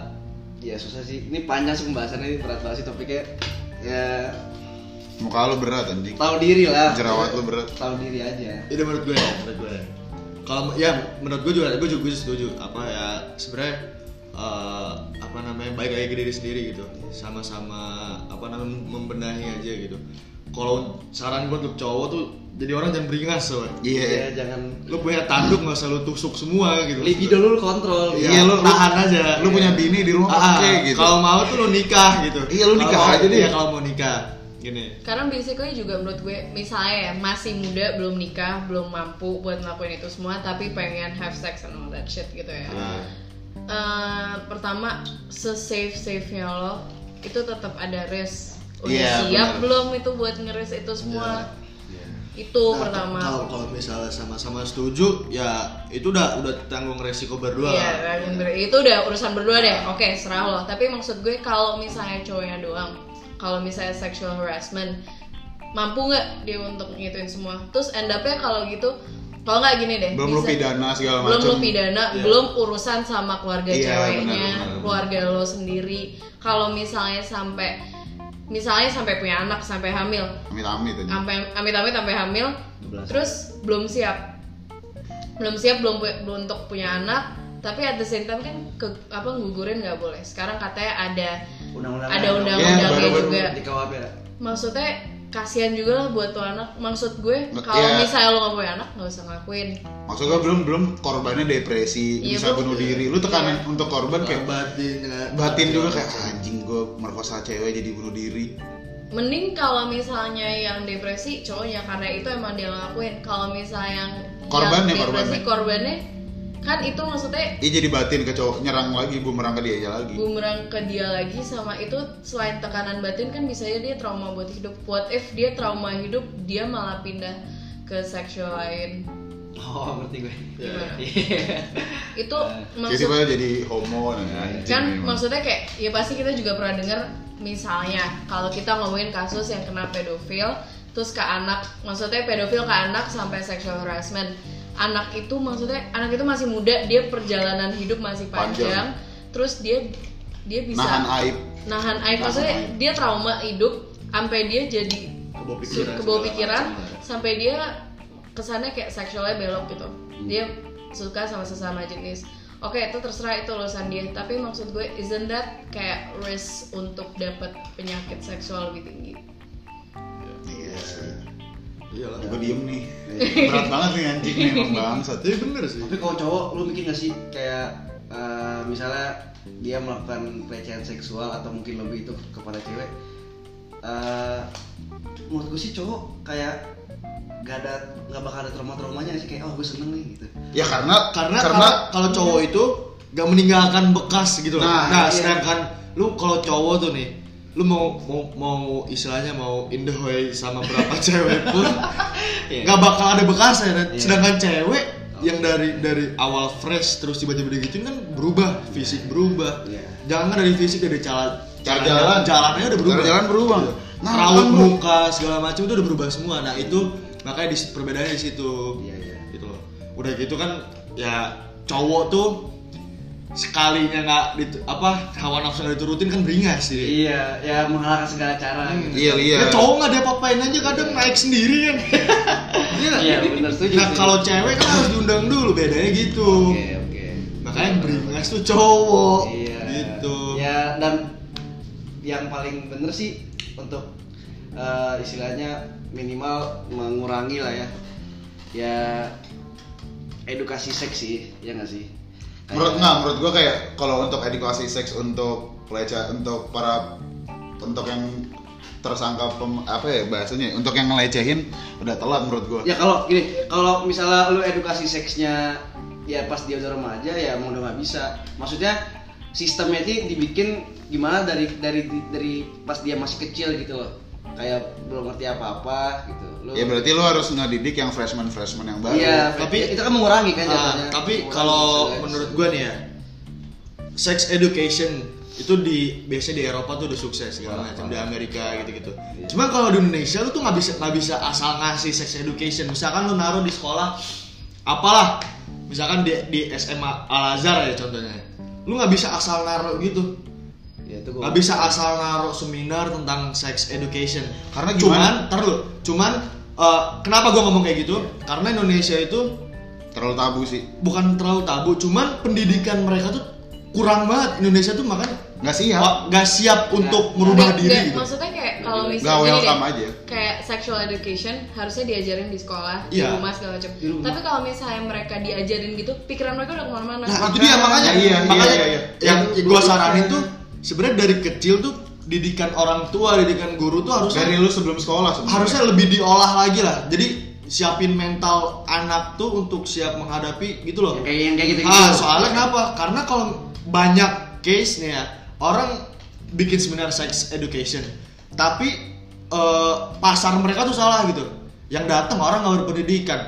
Speaker 2: ya susah sih. Ini panjang sih pembahasannya ini berat banget sih topiknya. Ya
Speaker 1: Muka lu berat anjing.
Speaker 2: tahu diri lah.
Speaker 1: Jerawat lu berat.
Speaker 2: Tahu diri aja.
Speaker 4: itu menurut gue ya menurut gue ya. Kalau ya menurut gue juga gue juga gue setuju apa ya sebenarnya eh, apa namanya baik lagi ke diri sendiri gitu sama-sama apa namanya membenahi aja gitu kalau saran gue untuk cowok tuh jadi orang jangan beringas soalnya
Speaker 1: Iya.
Speaker 2: Ya jangan
Speaker 4: lu punya tanduk nggak usah lu tusuk semua gitu
Speaker 2: libido lu kontrol.
Speaker 4: Iya,
Speaker 1: Iya, lu-
Speaker 4: tahan aja.
Speaker 1: Lu punya bini di rumah
Speaker 4: Ah,
Speaker 1: pakai gitu.
Speaker 4: Kalau mau tuh lu nikah gitu.
Speaker 1: Iya, lu nikah
Speaker 4: mau-
Speaker 1: aja deh.
Speaker 4: Iya, kalau mau nikah. Gini.
Speaker 3: Karena basically juga menurut gue misalnya ya masih muda belum nikah belum mampu buat ngelakuin itu semua tapi pengen have sex and all that shit gitu ya.
Speaker 4: Nah,
Speaker 3: Eh, pertama se-safe safe nya lo itu tetap ada risk. Udah
Speaker 1: Iya,
Speaker 3: siap
Speaker 1: benar.
Speaker 3: belum itu buat ngeris itu semua? Itu
Speaker 4: Nah,
Speaker 3: pertama.
Speaker 4: Kalau kalau misalnya sama-sama setuju, ya itu udah udah tanggung resiko berdua.
Speaker 3: Iya, ber- itu udah urusan berdua deh. Oke, serah lo. Tapi maksud gue kalau misalnya cowoknya doang, kalau misalnya sexual harassment, mampu nggak dia untuk ngituin semua? Terus end up-nya kalau gitu, kalau nggak gini deh.
Speaker 1: Belum lu pidana segala
Speaker 3: belum
Speaker 1: macem.
Speaker 3: lu pidana,
Speaker 4: Iya.
Speaker 3: belum urusan sama keluarga
Speaker 1: Iya,
Speaker 3: ceweknya,
Speaker 1: benar, benar, benar.
Speaker 3: keluarga lo sendiri. Kalau misalnya sampai misalnya sampai punya anak, sampai hamil,
Speaker 1: Amit-amit aja.
Speaker 3: sampai amit-amit sampai hamil,
Speaker 2: 12.
Speaker 3: terus belum siap, belum siap belum belum untuk punya anak, tapi at the same time kan ke, apa ngugurin nggak boleh. Sekarang katanya ada
Speaker 2: Undang-undang
Speaker 3: ada
Speaker 1: Ya,
Speaker 3: undang-undangnya
Speaker 1: baru-baru
Speaker 3: juga.
Speaker 2: di KUHP ya.
Speaker 3: Maksudnya kasihan juga lah buat tuh anak maksud gue kalau
Speaker 1: iya.
Speaker 3: misalnya lo gak punya anak nggak usah ngelakuin
Speaker 1: maksud gue belum belum korbannya depresi
Speaker 3: Iya,
Speaker 1: bisa bunuh diri lu tekanan
Speaker 3: Iya.
Speaker 1: untuk korban kayak
Speaker 4: batin
Speaker 1: batin juga kayak anjing gue merkosa cewek jadi bunuh diri
Speaker 3: mending kalau misalnya yang depresi cowoknya karena itu emang dia ngelakuin kalau misalnya yang
Speaker 1: Korbannya,
Speaker 3: yang depresi
Speaker 1: korbannya.
Speaker 3: korbannya kan itu maksudnya
Speaker 1: dia jadi batin ke cowok nyerang lagi bumerang ke dia aja lagi
Speaker 3: bumerang ke dia lagi sama itu selain tekanan batin kan bisa aja dia trauma buat hidup what if dia trauma hidup dia malah pindah ke seksual lain
Speaker 2: Oh, ngerti gue.
Speaker 3: Gimana?
Speaker 2: Iya. [laughs]
Speaker 3: itu
Speaker 1: jadi
Speaker 3: maksud
Speaker 1: tiba jadi homo anjing
Speaker 3: kan
Speaker 1: memang.
Speaker 3: maksudnya kayak ya pasti kita juga pernah dengar misalnya kalau kita ngomongin kasus yang kena pedofil terus ke anak maksudnya pedofil ke anak sampai sexual harassment anak itu maksudnya anak itu masih muda dia perjalanan hidup masih panjang,
Speaker 1: Panjang.
Speaker 3: terus dia dia bisa
Speaker 1: nahan aib.
Speaker 3: Nahan aib.
Speaker 1: Nahan
Speaker 3: maksudnya
Speaker 1: aib.
Speaker 3: dia trauma hidup sampai dia jadi
Speaker 4: kebawa pikiran
Speaker 3: kebawa pikiran
Speaker 4: lah.
Speaker 3: sampai dia kesannya kayak seksualnya belok gitu. Dia suka sama sesama jenis. Oke itu terserah itu urusan dia. Tapi maksud gue isn't that kayak risk untuk dapat penyakit seksual lebih tinggi?
Speaker 1: Sih
Speaker 4: iyalah.
Speaker 1: Gue diem nih. Berat banget nih anjing nih emang bangsat
Speaker 4: tapi bener sih.
Speaker 2: Tapi kalau cowok lu mikir gak sih kayak eh, misalnya dia melakukan pelecehan seksual atau mungkin lebih itu kepada cewek eh menurut gue sih cowok kayak gak ada nggak bakal ada trauma-traumanya sih kayak oh gue seneng nih gitu.
Speaker 1: Ya karena
Speaker 4: karena karena kalau cowok itu gak meninggalkan bekas gitu loh.
Speaker 1: Nah,
Speaker 4: Nah,
Speaker 2: iya.
Speaker 4: sedangkan lu kalau cowok tuh nih, lu mau mau mau istilahnya mau in the way sama berapa [laughs] cewek pun
Speaker 2: Iya.
Speaker 4: nggak bakal ada bekasnya. Dan
Speaker 2: Iya.
Speaker 4: Sedangkan cewek yang dari dari awal fresh terus tiba-tiba digituin kan berubah, fisik berubah.
Speaker 2: Iya.
Speaker 4: Jangan kan dari fisik dari cara
Speaker 1: Cara jalan.
Speaker 4: jalannya udah berubah.
Speaker 1: Jalan berubah. Nah,
Speaker 4: Raut
Speaker 1: kan,
Speaker 4: muka segala macam itu udah berubah semua. Nah, itu makanya di perbedaannya di situ
Speaker 2: Iya, iya.
Speaker 4: gitu loh udah gitu kan ya cowok tuh sekalinya nggak apa hawa nafsu nggak diturutin kan beringas jadi
Speaker 2: iya ya menghalalkan segala cara
Speaker 4: Hmm.
Speaker 2: gitu.
Speaker 1: Iya, iya.
Speaker 4: Ya, cowok nggak ada apa-apain aja kadang naik sendiri kan. Iya.
Speaker 2: Iya benar setuju
Speaker 4: nah kalau cewek kan harus diundang dulu bedanya gitu.
Speaker 2: Oke oke.
Speaker 4: Makanya yang beringas tuh cowok
Speaker 2: iya.
Speaker 4: gitu.
Speaker 2: Ya dan yang paling bener sih untuk eh, istilahnya minimal mengurangi lah ya. Ya edukasi seks sih ya nggak sih
Speaker 1: menurut nggak menurut gua kayak kalau untuk edukasi seks untuk pelecehan untuk para untuk yang tersangka pem, apa ya bahasanya untuk yang ngelecehin udah telat menurut gua.
Speaker 2: Ya kalau gini kalau misalnya lu edukasi seksnya ya pas dia udah remaja ya mau udah nggak bisa. Maksudnya sistemnya itu dibikin gimana dari dari dari pas dia masih kecil gitu loh kayak belum ngerti apa-apa gitu lu
Speaker 1: ya berarti lo harus ngedidik yang freshman freshman yang baru
Speaker 2: iya
Speaker 4: Tapi-
Speaker 2: tapi itu kan mengurangi kan
Speaker 4: Ah,
Speaker 2: jatuhnya
Speaker 4: tapi kalau menurut gua nih ya sex education itu di biasanya di Eropa tuh udah sukses segala macam
Speaker 2: wah.
Speaker 4: di Amerika gitu-gitu.
Speaker 2: Iya.
Speaker 4: Cuma kalau di Indonesia lu tuh nggak bisa nggak bisa asal ngasih sex education. Misalkan lu naruh di sekolah apalah, misalkan di di SMA Al Azhar ya contohnya. Lu nggak bisa asal naruh gitu.
Speaker 2: Itu gua
Speaker 4: Nggak bisa asal naruh seminar tentang sex education.
Speaker 1: Karena
Speaker 4: cuman,
Speaker 1: gimana?
Speaker 4: ntar dulu. Cuman eh, kenapa gua ngomong kayak gitu? Karena Indonesia itu
Speaker 1: terlalu tabu sih
Speaker 4: bukan terlalu tabu, cuman pendidikan mereka tuh kurang banget Indonesia tuh makanya
Speaker 1: nggak siap
Speaker 4: oh, nggak siap untuk merubah
Speaker 3: Nggak-
Speaker 4: diri
Speaker 3: nggak,
Speaker 4: gitu.
Speaker 3: maksudnya kayak kalau misalnya gini
Speaker 1: welcome
Speaker 3: deh,
Speaker 1: aja
Speaker 3: kayak sexual education harusnya diajarin di sekolah di
Speaker 4: Iya.
Speaker 3: rumah segala macam tapi kalau misalnya mereka diajarin gitu pikiran mereka udah ke mana-mana
Speaker 4: Nah itu dia makanya,
Speaker 1: Iya, iya,
Speaker 4: makanya
Speaker 1: iya, iya.
Speaker 4: yang
Speaker 2: Itu
Speaker 4: gue
Speaker 2: gua-
Speaker 4: saranin tuh sebenarnya dari kecil tuh didikan orang tua, didikan guru tuh harusnya
Speaker 1: dari lu sebelum sekolah sebenarnya.
Speaker 4: harusnya lebih diolah lagi lah. Jadi siapin mental anak tuh untuk siap menghadapi gitu loh.
Speaker 2: yang kayak yang kayak gitu gitu
Speaker 4: Ah, soalnya kenapa? Karena kalau banyak case nih ya, orang bikin seminar sex education, tapi eh, pasar mereka tuh salah gitu. Yang datang orang nggak berpendidikan.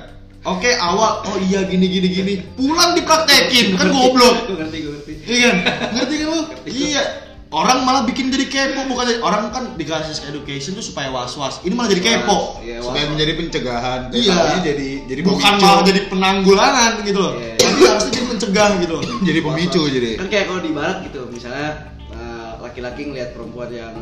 Speaker 4: Oke, awal oh iya gini gini gini, pulang dipraktekin kan goblok.
Speaker 2: gue ngerti gue ngerti
Speaker 4: Iya kan? Ngerti kan lu? [laughs] Iya. Orang malah bikin jadi kepo bukan jadi- orang kan dikasih sex education tuh supaya was-was. Ini malah jadi kepo.
Speaker 2: Iya,
Speaker 1: supaya
Speaker 2: wah.
Speaker 1: menjadi pencegahan
Speaker 4: Iya.
Speaker 1: Jadi jadi
Speaker 4: Bukan
Speaker 1: pemicu.
Speaker 4: malah jadi penanggulangan gitu loh.
Speaker 2: Iya.
Speaker 4: Tapi harusnya jadi mencegah gitu loh. [laughs]
Speaker 1: jadi pemicu jadi
Speaker 2: kan kayak kalau di barat gitu misalnya eh, laki-laki ngelihat perempuan yang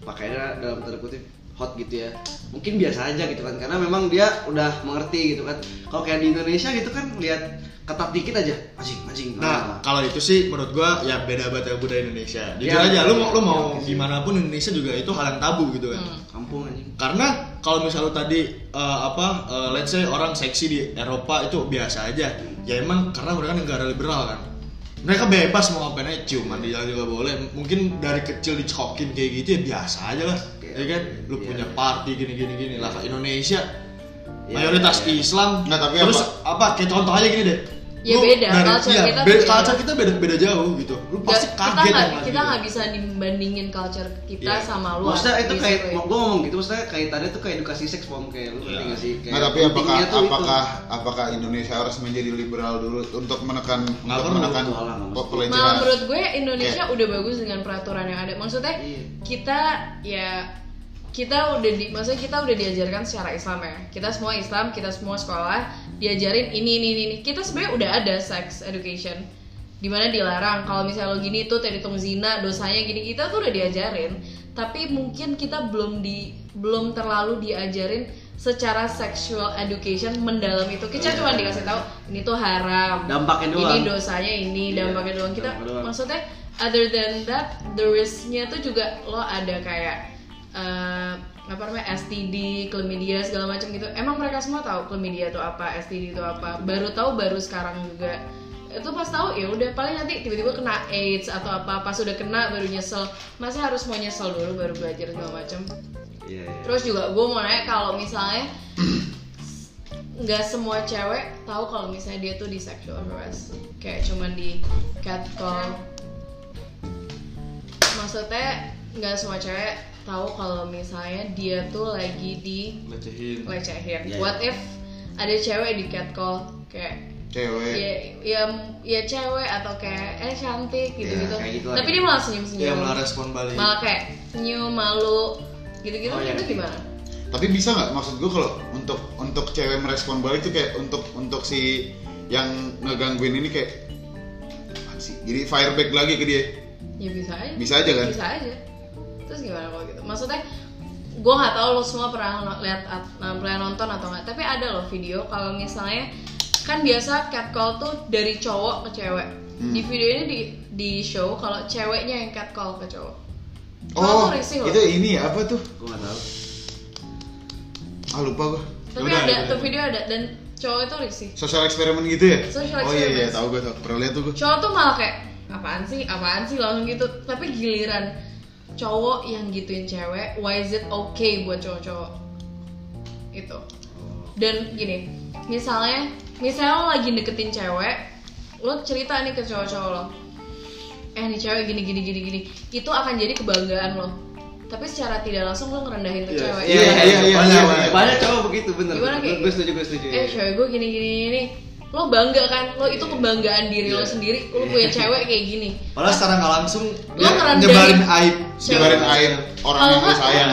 Speaker 2: pakaiannya dalam tanda kutip hot gitu ya mungkin biasa aja gitu kan karena memang dia udah mengerti gitu kan kalau kayak di Indonesia gitu kan lihat ketat dikit aja anjing anjing
Speaker 4: Nah, kalau itu sih menurut gua ya beda banget ya budaya Indonesia. Jujur
Speaker 2: Ya,
Speaker 4: aja, lu mau lu
Speaker 2: ya,
Speaker 4: mau
Speaker 2: sih.
Speaker 4: gimana pun Indonesia juga itu hal yang tabu gitu kan.
Speaker 3: Hmm.
Speaker 2: kampung anjing
Speaker 4: Karena kalau misal lu tadi eh, apa eh, let's say orang seksi di Eropa itu biasa aja. Ya emang karena mereka negara liberal kan. Mereka bebas mau ngapain aja, ciuman di jalan juga boleh. Mungkin dari kecil dicokin kayak gitu ya biasa aja lah.
Speaker 2: Iya.
Speaker 4: Ya kan, lu
Speaker 2: Iya.
Speaker 4: punya party gini gini gini lah. Indonesia
Speaker 2: Iya,
Speaker 4: mayoritas
Speaker 2: iya.
Speaker 4: Islam.
Speaker 1: Nggak, tapi
Speaker 4: terus
Speaker 1: apa-
Speaker 4: apa? Kayak contoh aja gini deh.
Speaker 3: Ya
Speaker 4: Lu
Speaker 3: beda,
Speaker 4: dari-
Speaker 3: culture
Speaker 4: iya,
Speaker 3: kita
Speaker 4: beda,
Speaker 3: beda.
Speaker 4: culture kita beda beda jauh gitu. Lu pasti
Speaker 3: Nggak-
Speaker 4: kaget
Speaker 3: kita nggak
Speaker 4: sama
Speaker 3: kita
Speaker 4: gitu.
Speaker 3: nggak bisa dibandingin culture kita
Speaker 4: Iya.
Speaker 3: sama luar
Speaker 2: maksudnya itu kayak gue ngomong gitu maksudnya kaitannya tuh kayak edukasi seks pom kayak lu ngerti
Speaker 4: Iya.
Speaker 2: nggak sih kayak
Speaker 1: Nah, tapi apakah
Speaker 2: itu.
Speaker 1: apakah apakah Indonesia harus menjadi liberal dulu untuk menekan untuk menekan
Speaker 2: nggak
Speaker 1: pe-
Speaker 2: mesti.
Speaker 1: pelecehan?
Speaker 3: Malah menurut gue Indonesia udah bagus dengan peraturan yang ada. Maksudnya
Speaker 2: Iya.
Speaker 3: kita ya kita udah di maksudnya kita udah diajarkan secara Islam ya. Kita semua Islam, kita semua sekolah diajarin ini ini ini. ini. Kita sebenarnya udah ada sex education di mana dilarang kalau misalnya lo gini tuh terhitung zina dosanya gini kita tuh udah diajarin tapi mungkin kita belum di belum terlalu diajarin secara sexual education mendalam itu kita cuma dikasih tahu ini tuh haram
Speaker 2: Dampaknya doang.
Speaker 3: ini dosanya ini
Speaker 2: Iya,
Speaker 3: dampaknya doang kita
Speaker 2: dampaknya doang.
Speaker 3: maksudnya other than that the risknya tuh juga lo ada kayak eh, apa namanya STD, chlamydia segala macam gitu. Emang mereka semua tahu chlamydia itu apa, STD itu apa. Baru tahu baru sekarang juga. Itu pas tahu ya udah paling nanti tiba-tiba kena AIDS atau apa. Pas udah kena baru nyesel. Masa harus mau nyesel dulu baru belajar segala macam.
Speaker 2: Iya, iya.
Speaker 3: Terus juga gue mau nanya kalau misalnya nggak semua cewek tahu kalau misalnya dia tuh di sexual harass kayak cuman di catcall maksudnya nggak semua cewek tahu kalau misalnya dia tuh lagi di
Speaker 4: Lecehin.
Speaker 3: lecehin
Speaker 2: Iya,
Speaker 3: what if ada cewek di catcall kayak
Speaker 1: Cewek.
Speaker 3: ya ya ya cewek atau kayak eh cantik gitu gitu,
Speaker 2: kayak gitu
Speaker 3: tapi
Speaker 2: aja.
Speaker 3: dia malah senyum senyum
Speaker 4: Iya malah respon balik.
Speaker 3: malah kayak senyum malu gitu gitu
Speaker 2: Oh, iya,
Speaker 3: itu gimana
Speaker 1: Tapi bisa nggak maksud gue kalau untuk untuk cewek merespon balik tuh kayak untuk untuk si yang ngegangguin ini kayak sih? Jadi fire back lagi ke dia.
Speaker 3: ya bisa aja
Speaker 1: Bisa aja kan?
Speaker 3: bisa aja gimana kalau gitu maksudnya gue nggak tahu lo semua pernah lihat at- nah, pernah nonton atau nggak tapi ada loh video kalau misalnya kan biasa catcall tuh dari cowok ke cewek
Speaker 1: Hmm.
Speaker 3: di video ini di di show kalau ceweknya yang catcall ke cowok
Speaker 1: Oh,
Speaker 3: tuh risih loh.
Speaker 1: itu ini ya apa tuh?
Speaker 2: gue nggak tahu
Speaker 1: Ah lupa gue.
Speaker 3: tapi
Speaker 4: Yaudah,
Speaker 3: ada
Speaker 4: yaudah.
Speaker 3: tuh video ada dan cowok itu risih
Speaker 1: Sosial eksperimen gitu ya?
Speaker 3: Social
Speaker 1: oh iya iya, tahu gue tahu. Pernah lihat tuh gue.
Speaker 3: cowok tuh malah kayak apaan sih apaan sih langsung gitu tapi giliran cowok yang gituin cewek why is it okay buat cowok-cowok? Itu dan gini misalnya misalnya lo lagi deketin cewek lo cerita nih ke cowok-cowok lo. Eh nih cewek gini gini gini gini. Itu akan jadi kebanggaan lo. Tapi secara tidak langsung lo ngerendahin tuh
Speaker 2: Iya,
Speaker 3: cewek.
Speaker 1: iya, iya, iya,
Speaker 2: banyak,
Speaker 1: iya,
Speaker 2: banyak.
Speaker 1: iya.
Speaker 2: banyak cowok begitu bener.
Speaker 3: Gimana kayak
Speaker 2: gue setuju gue setuju
Speaker 3: eh cewek gue gini gini gini lo bangga kan lo itu kebanggaan diri lo
Speaker 2: Iya.
Speaker 3: sendiri lo punya cewek kayak gini
Speaker 4: Padahal secara nggak langsung
Speaker 3: Lo
Speaker 4: nyebarin aib.
Speaker 1: Nyebarin air orang yang gue
Speaker 3: nggak,
Speaker 1: sayang.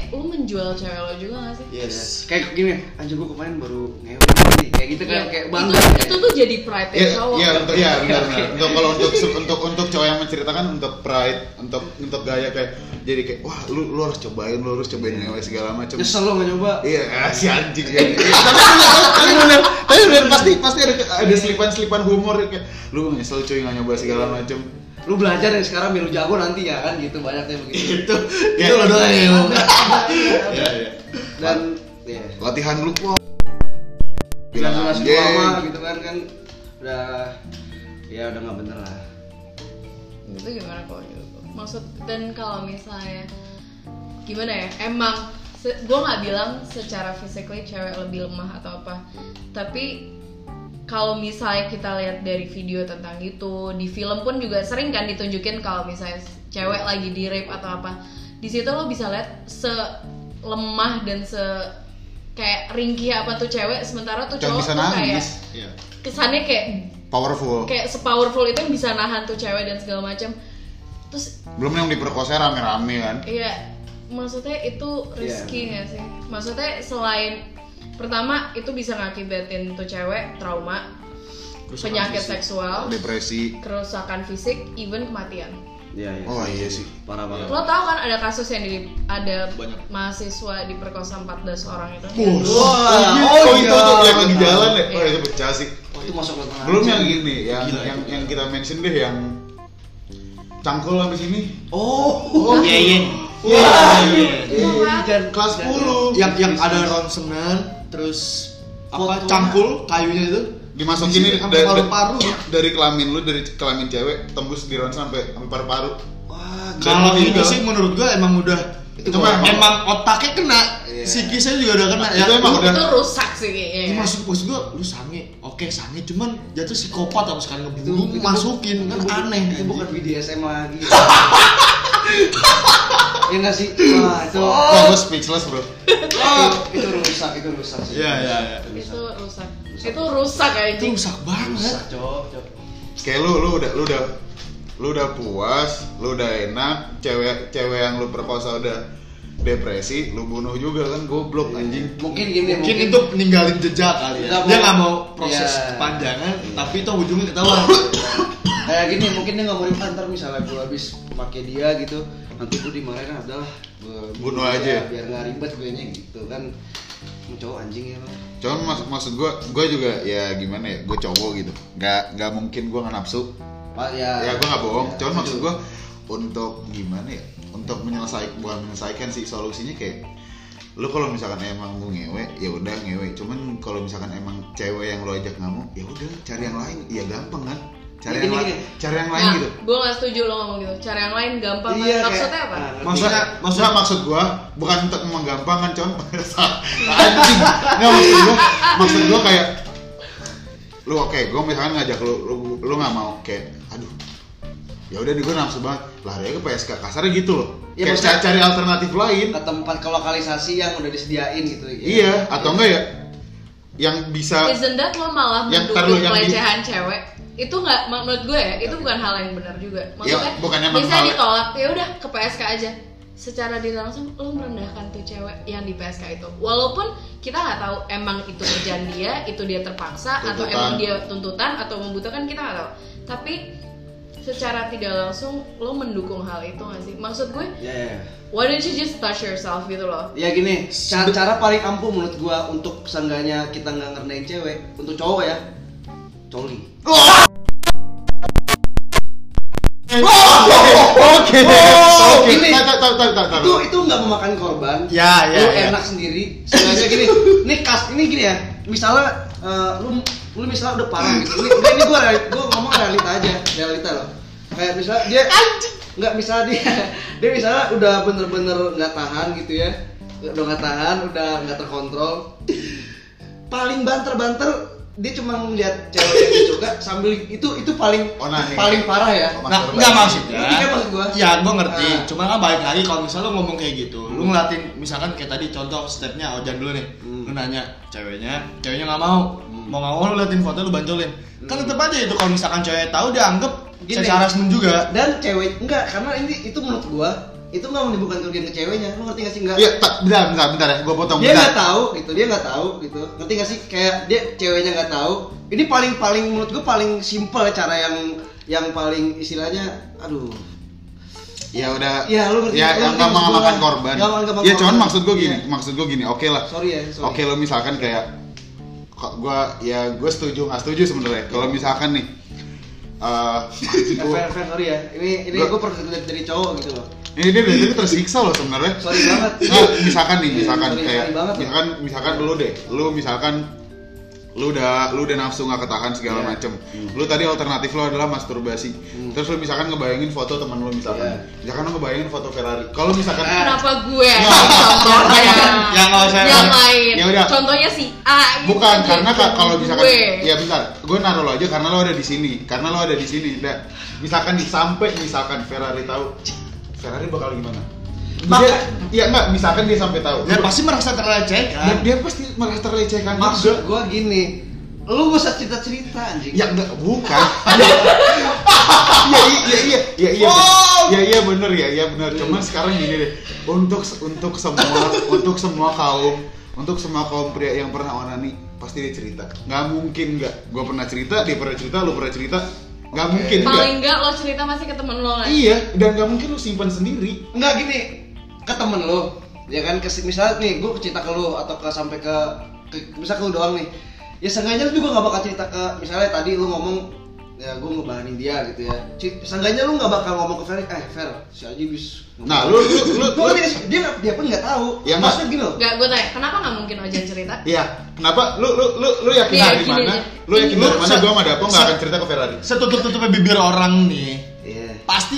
Speaker 3: Kayak lo menjual cewek lo juga gak sih?
Speaker 4: Yes.
Speaker 2: kayak gini anjir gue kemarin baru ngewe gini kayak gitu kan
Speaker 3: Iya.
Speaker 2: kayak
Speaker 3: itu,
Speaker 2: bangga
Speaker 3: itu tuh jadi pride ya
Speaker 1: Iya,
Speaker 3: cowok.
Speaker 1: iya untuk iya benar benar. Untuk kalau untuk untuk untuk cowok yang menceritakan untuk pride, untuk untuk gaya kayak jadi kayak wah lu lu harus cobain, lu harus cobain ngewe segala macam.
Speaker 2: nyesel lo nggak nyoba
Speaker 1: Iya, ah, [laughs] si anjing ya. tapi tapi bener, tapi bener pasti pasti ada ada selipan-selipan humor kayak lu nyesel cuy nggak nyoba segala macam.
Speaker 2: Lu belajar dari sekarang biar lu jago nanti ya kan gitu banyaknya begitu [laughs]
Speaker 4: Itu
Speaker 1: Ya.
Speaker 4: itu lo doang ya.
Speaker 2: Iya,
Speaker 4: iya.
Speaker 2: dan ya
Speaker 1: Latihan lu kok.
Speaker 2: bilang
Speaker 1: anjing.
Speaker 2: lama gitu kan kan udah ya udah nggak bener lah
Speaker 3: Itu gimana kalau gitu? Maksud dan kalau misalnya gimana ya? Emang gue nggak bilang secara physically cewek lebih lemah atau apa, tapi kalau misalnya kita lihat dari video tentang itu di film pun juga sering kan ditunjukin kalau misalnya cewek lagi di rape atau apa di situ lo bisa lihat selemah dan se kayak ringkih apa tuh cewek sementara tuh cowok
Speaker 1: bisa
Speaker 3: tuh kayak
Speaker 1: nangis.
Speaker 4: Iya.
Speaker 3: kesannya kayak
Speaker 1: Powerful.
Speaker 3: kayak sepowerful itu yang bisa nahan tuh cewek dan segala macam terus
Speaker 1: Belum yang diperkosa rame-rame kan.
Speaker 3: iya maksudnya itu risky nggak sih maksudnya selain pertama itu bisa ngakibatin tuh cewek trauma
Speaker 4: Kerusakan
Speaker 3: penyakit
Speaker 4: fisik.
Speaker 3: seksual
Speaker 1: Depresi.
Speaker 3: kerusakan fisik even kematian
Speaker 2: Iya, iya.
Speaker 1: Oh iya sih.
Speaker 2: Parah parah.
Speaker 3: Lo tau kan ada kasus yang di ada
Speaker 4: Banyak.
Speaker 3: mahasiswa diperkosa 14 orang itu?
Speaker 2: Wah,
Speaker 1: oh, itu tuh yang lagi jalan ya. Oh
Speaker 3: Iya.
Speaker 1: itu pecah sih.
Speaker 2: Oh, itu masuk ke
Speaker 1: Belum yang ini, yang
Speaker 4: Gila,
Speaker 1: yang
Speaker 4: itu.
Speaker 1: yang kita mention deh yang cangkul sampai sini.
Speaker 2: Oh,
Speaker 4: Iya iya.
Speaker 2: Wah,
Speaker 3: Iya.
Speaker 2: kan
Speaker 1: Kelas 10
Speaker 4: Yang yang ada ronsenan terus apa
Speaker 2: Foto.
Speaker 4: cangkul kayunya itu
Speaker 1: dimasukin ini dari,
Speaker 4: paru-paru.
Speaker 1: dari kelamin lu dari kelamin cewek tembus di ronsen sampai sampai paru-paru.
Speaker 2: Wah,
Speaker 4: Kalau itu
Speaker 1: meninggal.
Speaker 4: sih menurut gua emang udah
Speaker 1: Itu
Speaker 4: emang,
Speaker 1: emang-
Speaker 4: otaknya kena,
Speaker 2: Iya.
Speaker 4: psikisnya juga udah kena
Speaker 1: Itu emang
Speaker 4: Lu-
Speaker 1: udah-
Speaker 3: Itu rusak sih kayaknya.
Speaker 4: Ini maksud maksud gua lu sange, oke sange cuman jatuh psikopat atau sekali
Speaker 2: itu,
Speaker 4: ngebunuh
Speaker 2: itu
Speaker 4: masukin
Speaker 2: itu
Speaker 4: kan
Speaker 2: bukan-
Speaker 4: aneh.
Speaker 2: Itu bukan BDSM lagi. [laughs] ya nggak sih? Wah, itu
Speaker 1: Wah, gue speechless bro.
Speaker 2: Oh, itu rusak, itu rusak sih.
Speaker 4: Iya iya iya.
Speaker 3: Itu rusak. Itu rusak
Speaker 4: Itu
Speaker 3: anjing.
Speaker 4: rusak banget.
Speaker 2: Rusak, cok, cok.
Speaker 1: Kayak lu, lu udah, lu udah, lu udah puas, lu udah enak, cewek, cewek yang lu perkosa udah depresi, lu bunuh juga kan goblok anjing.
Speaker 2: Mungkin gini,
Speaker 4: Mungkin itu ninggalin jejak kali ya. Dia nggak mau proses
Speaker 2: Iya.
Speaker 4: kepanjangan, tapi itu ujungnya ketahuan. [coughs]
Speaker 2: kayak gini mungkin dia nggak mau dimakan ntar misalnya gue habis pakai dia gitu nanti gue dimarahin ah udahlah gue
Speaker 1: Bunuh aja.
Speaker 2: biar nggak ribet gue nya gitu kan cowok anjing ya Bang.
Speaker 1: Cuman maksud maksud gue, gue juga ya gimana ya, gue cowok gitu, nggak nggak mungkin gue nggak nafsu.
Speaker 2: Pak ya
Speaker 1: Ya gue nggak bohong.
Speaker 2: ya,
Speaker 1: Cuman maksud gue untuk gimana ya, untuk menyelesaikan bukan menyelesaikan sih solusinya kayak lu kalau misalkan emang mau ngewe ya udah ngewe cuman kalau misalkan emang cewek yang lo ajak ngamuk ya udah cari yang lain ya gampang kan cari
Speaker 2: Ya,
Speaker 1: yang lain cari yang lain
Speaker 3: Nah,
Speaker 1: gitu
Speaker 3: gue gak setuju lo ngomong gitu. Cara yang lain gampang.
Speaker 2: Iya, kayak-
Speaker 3: Maksudnya apa?
Speaker 2: ngerti.
Speaker 4: Maksudnya
Speaker 1: Maksud,
Speaker 4: maksudnya
Speaker 1: maksud gua bukan untuk menggampangkan con anjing. [laughs] Nggak maksud gua, maksud gua kayak lu oke, gua misalkan ngajak lu lu lu nggak mau kayak aduh ya udah di gua nafsu banget lari aja ke PSK kasarnya gitu loh
Speaker 2: Ya,
Speaker 1: kayak
Speaker 2: maksudnya-
Speaker 1: cari, cari alternatif lain
Speaker 2: ke tempat ke lokalisasi yang udah disediain gitu ya.
Speaker 1: iya atau enggak ya yang bisa
Speaker 3: Isn't that lo malah
Speaker 1: Yang
Speaker 3: mendukung
Speaker 1: taruh yang di-
Speaker 3: pelecehan cewek? Itu nggak menurut gue ya, itu bukan hal yang benar juga. Maksudnya,
Speaker 1: Ya, bukannya emang
Speaker 3: bisa
Speaker 1: hal-
Speaker 3: ditolak, ya udah ke PSK aja. Secara tidak langsung lo merendahkan tuh cewek yang di PSK itu. Walaupun kita nggak tahu emang itu kerjaan dia, itu dia terpaksa atau
Speaker 1: Tuntutan.
Speaker 3: emang dia tuntutan atau membutuhkan kita nggak tahu. Tapi secara tidak langsung lo mendukung hal itu nggak sih? Maksud gue,
Speaker 2: ya ya,
Speaker 3: why don't you just touch yourself gitu loh?
Speaker 2: Ya gini, cara, cara paling ampuh menurut gua untuk seenggaknya kita nggak ngerendahin cewek, untuk cowok ya, coli.
Speaker 1: oke
Speaker 2: Oh,
Speaker 1: oke.
Speaker 2: Itu itu nggak memakan korban.
Speaker 4: Ya, ya,
Speaker 2: lu
Speaker 4: ya.
Speaker 2: enak sendiri. Seenggaknya gini, ini kas ini gini ya. Misalnya eh, lu lu misalnya udah parah gitu. Ini, udah ini gua reali- gua ngomong realita aja, realita loh. Kayak misalnya dia nggak misalnya dia [laughs] dia misalnya udah bener-bener nggak tahan gitu ya. Udah nggak tahan, udah nggak terkontrol. Paling banter-banter dia cuma ngeliat cewek yang dia suka sambil itu itu paling
Speaker 1: Onani.
Speaker 2: paling parah ya.
Speaker 1: Oh,
Speaker 4: Nah, enggak maksudnya.
Speaker 2: Kan maksud gua?
Speaker 4: Ya, gua ngerti.
Speaker 2: Ah.
Speaker 4: Cuma kan balik lagi kalau misalnya lu ngomong kayak gitu, lu ngeliatin misalkan kayak tadi contoh stepnya Ojan dulu nih.
Speaker 2: Hmm.
Speaker 4: Lu nanya ceweknya, ceweknya nggak mau. Mau nggak mau lu liatin foto lu bancolin. Kan tetep aja itu kalau misalkan cewek tahu dia anggap
Speaker 2: Gini.
Speaker 4: secara juga.
Speaker 2: dan cewek enggak karena ini itu menurut gua itu nggak menimbulkan kerugian ke ceweknya lu ngerti gak sih enggak
Speaker 1: Iya, tak, bentar, bentar, bentar ya, gue potong
Speaker 2: dia nggak tahu gitu dia nggak tahu gitu ngerti gak sih kayak dia ceweknya nggak tahu ini paling paling menurut gua paling simple cara yang yang paling istilahnya aduh
Speaker 1: Ya udah.
Speaker 2: Iya, lu ngerti-
Speaker 1: Ya, yang nggak
Speaker 2: maksud
Speaker 1: memakan
Speaker 2: gua.
Speaker 1: korban.
Speaker 2: Nggak memakan
Speaker 1: Ya, cuman maksud gue gini,
Speaker 2: Iya.
Speaker 1: maksud gue gini. Oke lah.
Speaker 2: sorry ya sorry
Speaker 1: Oke lo misalkan kayak gua ya gue setuju nggak setuju sebenarnya. Kalau misalkan nih [laughs] Eh,
Speaker 2: fair, fair, sorry ya ini ini
Speaker 1: Gua-
Speaker 2: gua pernah dari, dari cowok gitu loh
Speaker 1: ini dia dari tersiksa loh sebenarnya.
Speaker 2: sorry banget
Speaker 1: Nah, misalkan nih, misalkan
Speaker 2: Sorry,
Speaker 1: kayak
Speaker 2: sorry banget loh.
Speaker 1: misalkan misalkan lu deh, lu misalkan lu udah lu udah nafsu nggak ketahan segala
Speaker 2: Iya.
Speaker 1: macem lu tadi alternatif lu adalah masturbasi
Speaker 2: Hmm.
Speaker 1: terus lu misalkan ngebayangin foto teman lu misalkan
Speaker 2: Iya.
Speaker 1: misalkan lu ngebayangin foto Ferrari kalau misalkan
Speaker 3: Kenapa gue? Contohnya
Speaker 4: Ya nggak usah.
Speaker 3: yang lain.
Speaker 1: Ya udah.
Speaker 3: Contohnya si A. gitu
Speaker 1: bukan
Speaker 3: aja.
Speaker 1: karena ka- kalau misalkan
Speaker 3: gue.
Speaker 1: ya bentar gue naruh lo aja karena lo ada di sini karena lo ada di sini nah, misalkan nih sampai misalkan Ferrari tahu Ferrari bakal gimana dia,
Speaker 2: Maka-
Speaker 1: ya enggak misalkan dia sampai tahu.
Speaker 4: Dia
Speaker 1: Lu-
Speaker 4: pasti merasa
Speaker 1: dia,
Speaker 4: terlecehkan.
Speaker 1: dia pasti merasa terlecehkan
Speaker 2: maksud
Speaker 1: juga
Speaker 2: gua gini lu gak usah cerita cerita anjing.
Speaker 1: Ya enggak bukan. [laughs] Ya iya iya iya iya iya iya bener ya iya bener. Cuman sekarang gini deh. Untuk untuk semua [laughs] untuk semua kaum untuk semua kaum pria yang pernah onani pasti dia cerita. Nggak mungkin nggak. Gue pernah cerita dia pernah cerita lu pernah cerita. Nggak mungkin
Speaker 3: paling
Speaker 1: nggak
Speaker 3: enggak lo cerita masih ke temen lo kan
Speaker 1: iya dan nggak mungkin lu simpan sendiri.
Speaker 2: Enggak gini, ke temen lu ya kan? Ke, misalnya nih gue cerita ke lu atau ke sampai ke, ke misal ke lu doang nih. Ya seenggaknya lu juga gak bakal cerita ke misalnya tadi lu ngomong ya gue ngebahanin dia gitu ya. Seenggaknya lu gak bakal ngomong ke Fer eh Fer si Aji bis
Speaker 1: nah lu lu lu,
Speaker 2: Gua
Speaker 1: lu
Speaker 2: dia, dia pun nggak tahu.
Speaker 1: Ya,
Speaker 2: maksudnya gini loh.
Speaker 3: Enggak, gue tanya, kenapa nggak mungkin Ojan cerita?
Speaker 1: Iya, kenapa? Lu lu lu lu yakin
Speaker 3: Iya,
Speaker 1: dari mana?
Speaker 3: aja.
Speaker 1: Lu yakin dari mana? gua sama Dapo nggak
Speaker 4: se-
Speaker 1: akan cerita ke Ferrari?
Speaker 4: setutup-tutupnya bibir orang nih
Speaker 2: iya.
Speaker 4: pasti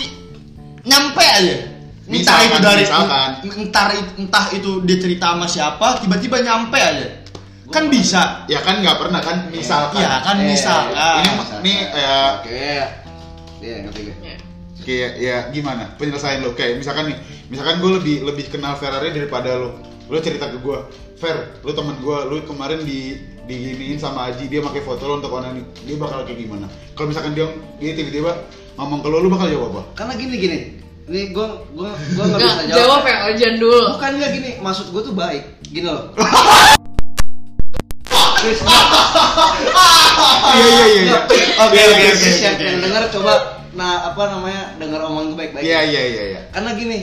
Speaker 4: nyampe aja entah
Speaker 1: Misalkan,
Speaker 4: itu dari
Speaker 1: misalkan.
Speaker 4: entar entah itu dia cerita sama siapa tiba-tiba nyampe aja. Kan bisa.
Speaker 1: Ya kan nggak pernah kan misalkan.
Speaker 4: Iya kan
Speaker 2: Eh,
Speaker 4: misalkan
Speaker 1: ini nih eh,
Speaker 2: oke iya. Ngerti gue
Speaker 3: Ya.
Speaker 1: kayak ya gimana? Penyelesaian lu. Kayak misalkan nih. Misalkan gue lebih lebih kenal Ferrari daripada lu. Lu cerita ke gue Fer lu teman gue lu kemarin di diginiin sama Aji dia pakai foto lo untuk onani dia bakal kayak gimana? Kalau misalkan dia dia tiba-tiba ngomong ke lu lu bakal jawab apa?
Speaker 2: Karena gini gini ini gue gue gue nggak bisa jawab.
Speaker 3: jawab ya Ojan dulu.
Speaker 2: Bukan nggak gini maksud gue tuh baik gini loh. [laughs]
Speaker 1: Iya iya iya iya.
Speaker 4: Oke, oke, oke,
Speaker 2: siap. yang dengar coba nah apa namanya dengar omongan gue baik-baik.
Speaker 1: Iya iya iya iya.
Speaker 2: Karena gini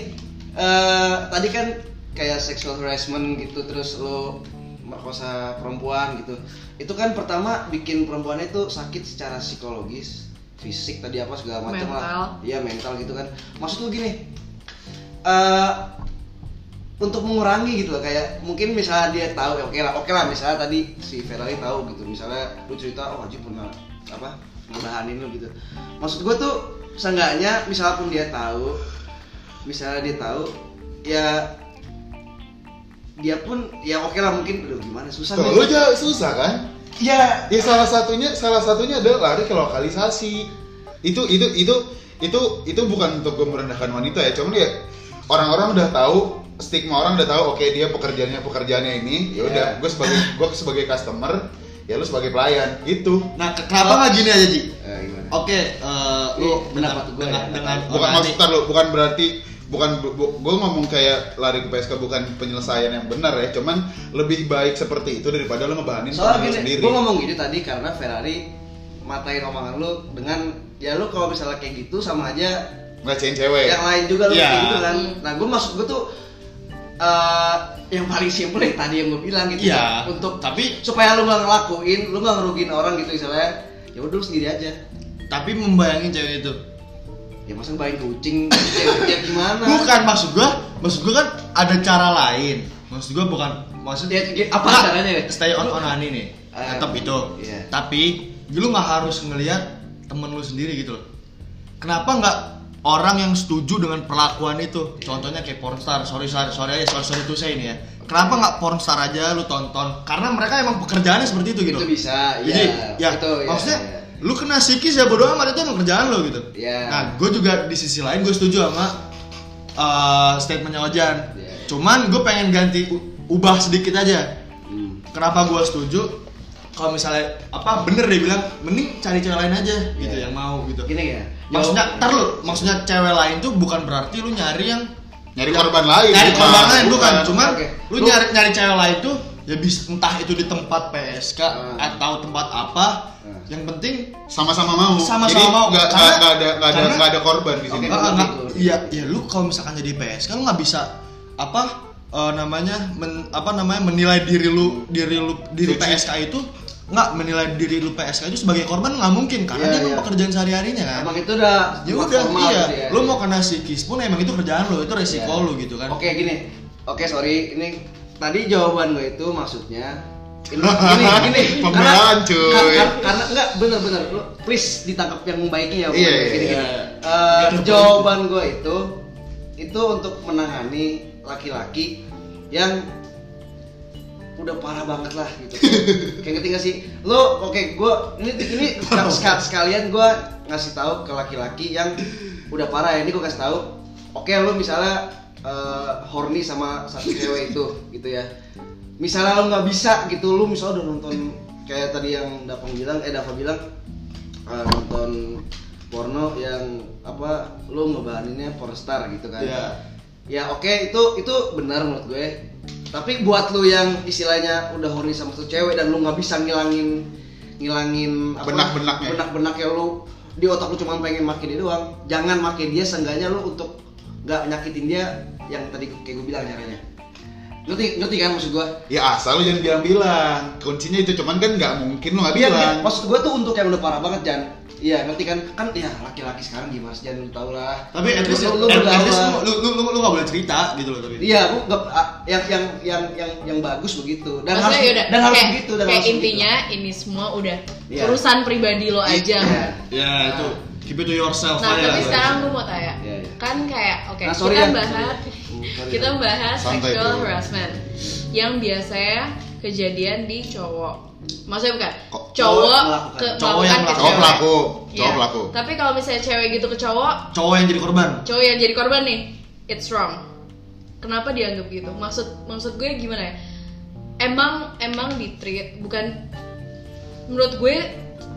Speaker 2: eh tadi kan kayak sexual harassment gitu terus lo merkosa perempuan gitu. Itu kan pertama bikin perempuannya itu sakit secara psikologis fisik tadi apa segala macam lah. Iya mental gitu kan. Maksud lu gini eh untuk mengurangi gitu loh kayak mungkin misalnya dia tahu ya oke lah oke lah misalnya tadi si Ferrari tahu gitu misalnya lu cerita oh Haji pernah apa ngedahanin lu gitu. Maksud gue tuh seenggaknya misalnya pun dia tahu misalnya dia tahu ya dia pun ya oke lah mungkin aduh gimana susah
Speaker 1: Tuh, lu aja susah kan
Speaker 2: ya
Speaker 1: Ya salah satunya salah satunya adalah lari ke lokalisasi. Itu itu itu itu itu bukan untuk gue merendahkan wanita ya, cuman ya orang-orang udah tahu stigma orang udah tahu oke dia pekerjaannya pekerjaannya ini ya udah
Speaker 2: Iya.
Speaker 1: gue sebagai gue sebagai customer ya lu sebagai pelayan gitu
Speaker 4: nah ke- kenapa nggak gini aja Ji
Speaker 2: Eh,
Speaker 4: oke eh, lu
Speaker 2: Iya, pendapat gue
Speaker 4: dengan,
Speaker 2: ya.
Speaker 4: dengan
Speaker 1: bukan maksud lu bukan berarti bukan gue ngomong kayak lari ke PSK bukan penyelesaian yang benar ya cuman lebih baik seperti itu daripada lu ngebahanin
Speaker 2: soalnya gini
Speaker 1: sendiri.
Speaker 2: gue ngomong gitu tadi karena Ferrari matain omongan lu dengan ya lu kalau misalnya kayak gitu sama aja
Speaker 1: ngecewain cewek.
Speaker 2: yang lain juga lu
Speaker 4: Iya.
Speaker 2: kayak gitu kan. Nah gue maksud gue tuh eh yang paling simple yang tadi yang gue bilang gitu
Speaker 4: Iya,
Speaker 2: untuk
Speaker 4: tapi
Speaker 2: supaya lu nggak ngelakuin lu nggak ngerugiin orang gitu misalnya ya udah lu sendiri aja.
Speaker 4: Tapi membayangin cewek itu
Speaker 2: ya masa baik kucing ya, gimana?
Speaker 4: Bukan maksud gua maksud gua kan ada cara lain. Maksud gua bukan maksud
Speaker 2: Ya, ya, apa caranya? ya?
Speaker 4: stay on onani nih
Speaker 2: Eh,
Speaker 4: tetap itu.
Speaker 2: iya.
Speaker 4: tapi lu nggak harus ngelihat temen lu sendiri gitu loh. Kenapa nggak orang yang setuju dengan perlakuan itu? Contohnya kayak pornstar. Sorry sorry sorry aja sorry sorry itu saya ini ya. Kenapa nggak pornstar aja lu tonton? Karena mereka emang pekerjaannya seperti itu gitu
Speaker 2: itu bisa
Speaker 4: jadi
Speaker 2: ya,
Speaker 4: ya
Speaker 2: itu ya,
Speaker 4: maksudnya
Speaker 2: ya.
Speaker 4: Lu kena psikis ya bodo amat itu emang kerjaan lo gitu
Speaker 2: Iya.
Speaker 4: nah gue juga di sisi lain gue setuju sama uh, statementnya Ojan
Speaker 2: Iya.
Speaker 4: cuman gue pengen ganti ubah sedikit aja
Speaker 2: Hmm.
Speaker 4: kenapa gue setuju kalau misalnya apa bener dia bilang mending cari cewek lain aja gitu
Speaker 2: Iya.
Speaker 4: yang mau gitu
Speaker 2: gini ya
Speaker 4: maksudnya ntar lu maksudnya cewek lain tuh bukan berarti lu nyari yang
Speaker 1: nyari korban lain
Speaker 4: nyari korban lain bukan
Speaker 1: Bukan.
Speaker 4: cuman
Speaker 2: Oke.
Speaker 4: lu,
Speaker 2: Lu-
Speaker 4: nyari nyari cewek lain tuh ya bisa entah itu di tempat PSK
Speaker 2: Hmm.
Speaker 4: atau tempat apa
Speaker 2: Hmm.
Speaker 4: yang penting
Speaker 1: sama-sama mau
Speaker 4: Sama-sama
Speaker 1: Jadi
Speaker 4: mau. Karena-
Speaker 1: nggak- nggak ada nggak ada
Speaker 4: karena-
Speaker 1: nggak ada korban di sini
Speaker 2: gitu.
Speaker 4: Iya, ya lu kalau misalkan jadi PSK lu nggak bisa apa eh, namanya men- apa namanya menilai diri lu diri lu diri
Speaker 1: Suci.
Speaker 4: PSK itu nggak menilai diri lu PSK itu sebagai korban nggak mungkin karena
Speaker 2: Iya,
Speaker 4: dia
Speaker 2: iya.
Speaker 4: pekerjaan sehari harinya kan.
Speaker 2: emang itu udah
Speaker 4: ya udah iya
Speaker 2: gitu ya.
Speaker 4: lu mau kena psikis pun emang itu kerjaan lu itu resiko
Speaker 2: Iya.
Speaker 4: lu gitu kan
Speaker 2: Oke gini, oke sorry, ini tadi jawaban gue itu maksudnya ini gini gini [laughs]
Speaker 1: Pembelaan, cuy.
Speaker 2: ka- ka- karena enggak bener-bener lu please ditangkap yang baiknya ya
Speaker 1: Iya,
Speaker 2: gini,
Speaker 1: iya,
Speaker 2: gini.
Speaker 4: iya.
Speaker 2: Eh, jawaban gue itu itu untuk menangani laki-laki yang udah parah banget lah gitu [laughs] kayak ngerti gak sih lo oke gue ini ini [laughs] sekal- sekalian gue ngasih tahu ke laki-laki yang udah parah ya ini gue kasih tahu oke lo misalnya eh, horny sama satu cewek itu gitu ya misalnya lo nggak bisa gitu lo misalnya udah nonton kayak tadi yang Dapang bilang eh Dava bilang eh, nonton porno yang apa lo ngebahaninnya pornstar gitu kan
Speaker 4: Iya.
Speaker 2: ya oke itu itu benar menurut gue tapi buat lu yang istilahnya udah horny sama satu cewek dan lu nggak bisa ngilangin ngilangin
Speaker 1: Benak-benaknya.
Speaker 2: benak-benaknya lu di otak lu cuma pengen makin dia doang jangan makin dia seenggaknya lu untuk nggak nyakitin dia yang tadi kayak gue bilang caranya. Ngerti ngerti kan maksud gue
Speaker 1: Ya asal lu jangan bilang-bilang. Kuncinya itu cuman kan nggak mungkin lu nggak
Speaker 2: Iya,
Speaker 1: bilang.
Speaker 2: iya. maksud gue tuh untuk yang udah parah banget Jan. Iya ngerti kan? Kan ya laki-laki sekarang gimana sih Jan? Lu tau lah.
Speaker 4: Tapi at least
Speaker 2: lu, lu,
Speaker 4: lu, lu, lu, lu gak boleh cerita gitu loh tapi.
Speaker 2: Iya, gua nggak ah, yang yang yang yang yang bagus begitu. Dan
Speaker 3: Maksudnya
Speaker 2: harus
Speaker 3: yaudah,
Speaker 2: dan harus
Speaker 3: kayak,
Speaker 2: begitu dan
Speaker 3: kayak
Speaker 2: harus
Speaker 3: intinya ini semua udah
Speaker 2: Iya.
Speaker 3: urusan pribadi lo aja.
Speaker 2: Iya.
Speaker 4: ya itu keep it to yourself
Speaker 3: Nah,
Speaker 4: aja
Speaker 3: tapi sekarang gue mau tanya,
Speaker 2: Iya, iya.
Speaker 3: kan kayak oke
Speaker 2: Nah, [laughs] sorry
Speaker 3: kita
Speaker 2: ya.
Speaker 3: bahas
Speaker 2: sorry,
Speaker 3: kita bahas
Speaker 1: Santai,
Speaker 3: sexual harassment yang biasanya kejadian di cowok. Maksudnya bukan cowok
Speaker 2: melakukan?
Speaker 3: ke
Speaker 4: Cowok
Speaker 3: melakukan
Speaker 4: yang
Speaker 3: ke
Speaker 4: melakukan.
Speaker 1: Cowok
Speaker 3: cewek.
Speaker 1: pelaku,
Speaker 3: Iya.
Speaker 1: cowok pelaku.
Speaker 3: Tapi kalau misalnya cewek gitu ke cowok,
Speaker 4: cowok yang jadi korban
Speaker 3: cowok yang jadi korban nih, it's wrong. Kenapa dianggap gitu? Maksud maksud gue gimana ya? Emang emang di treat bukan menurut gue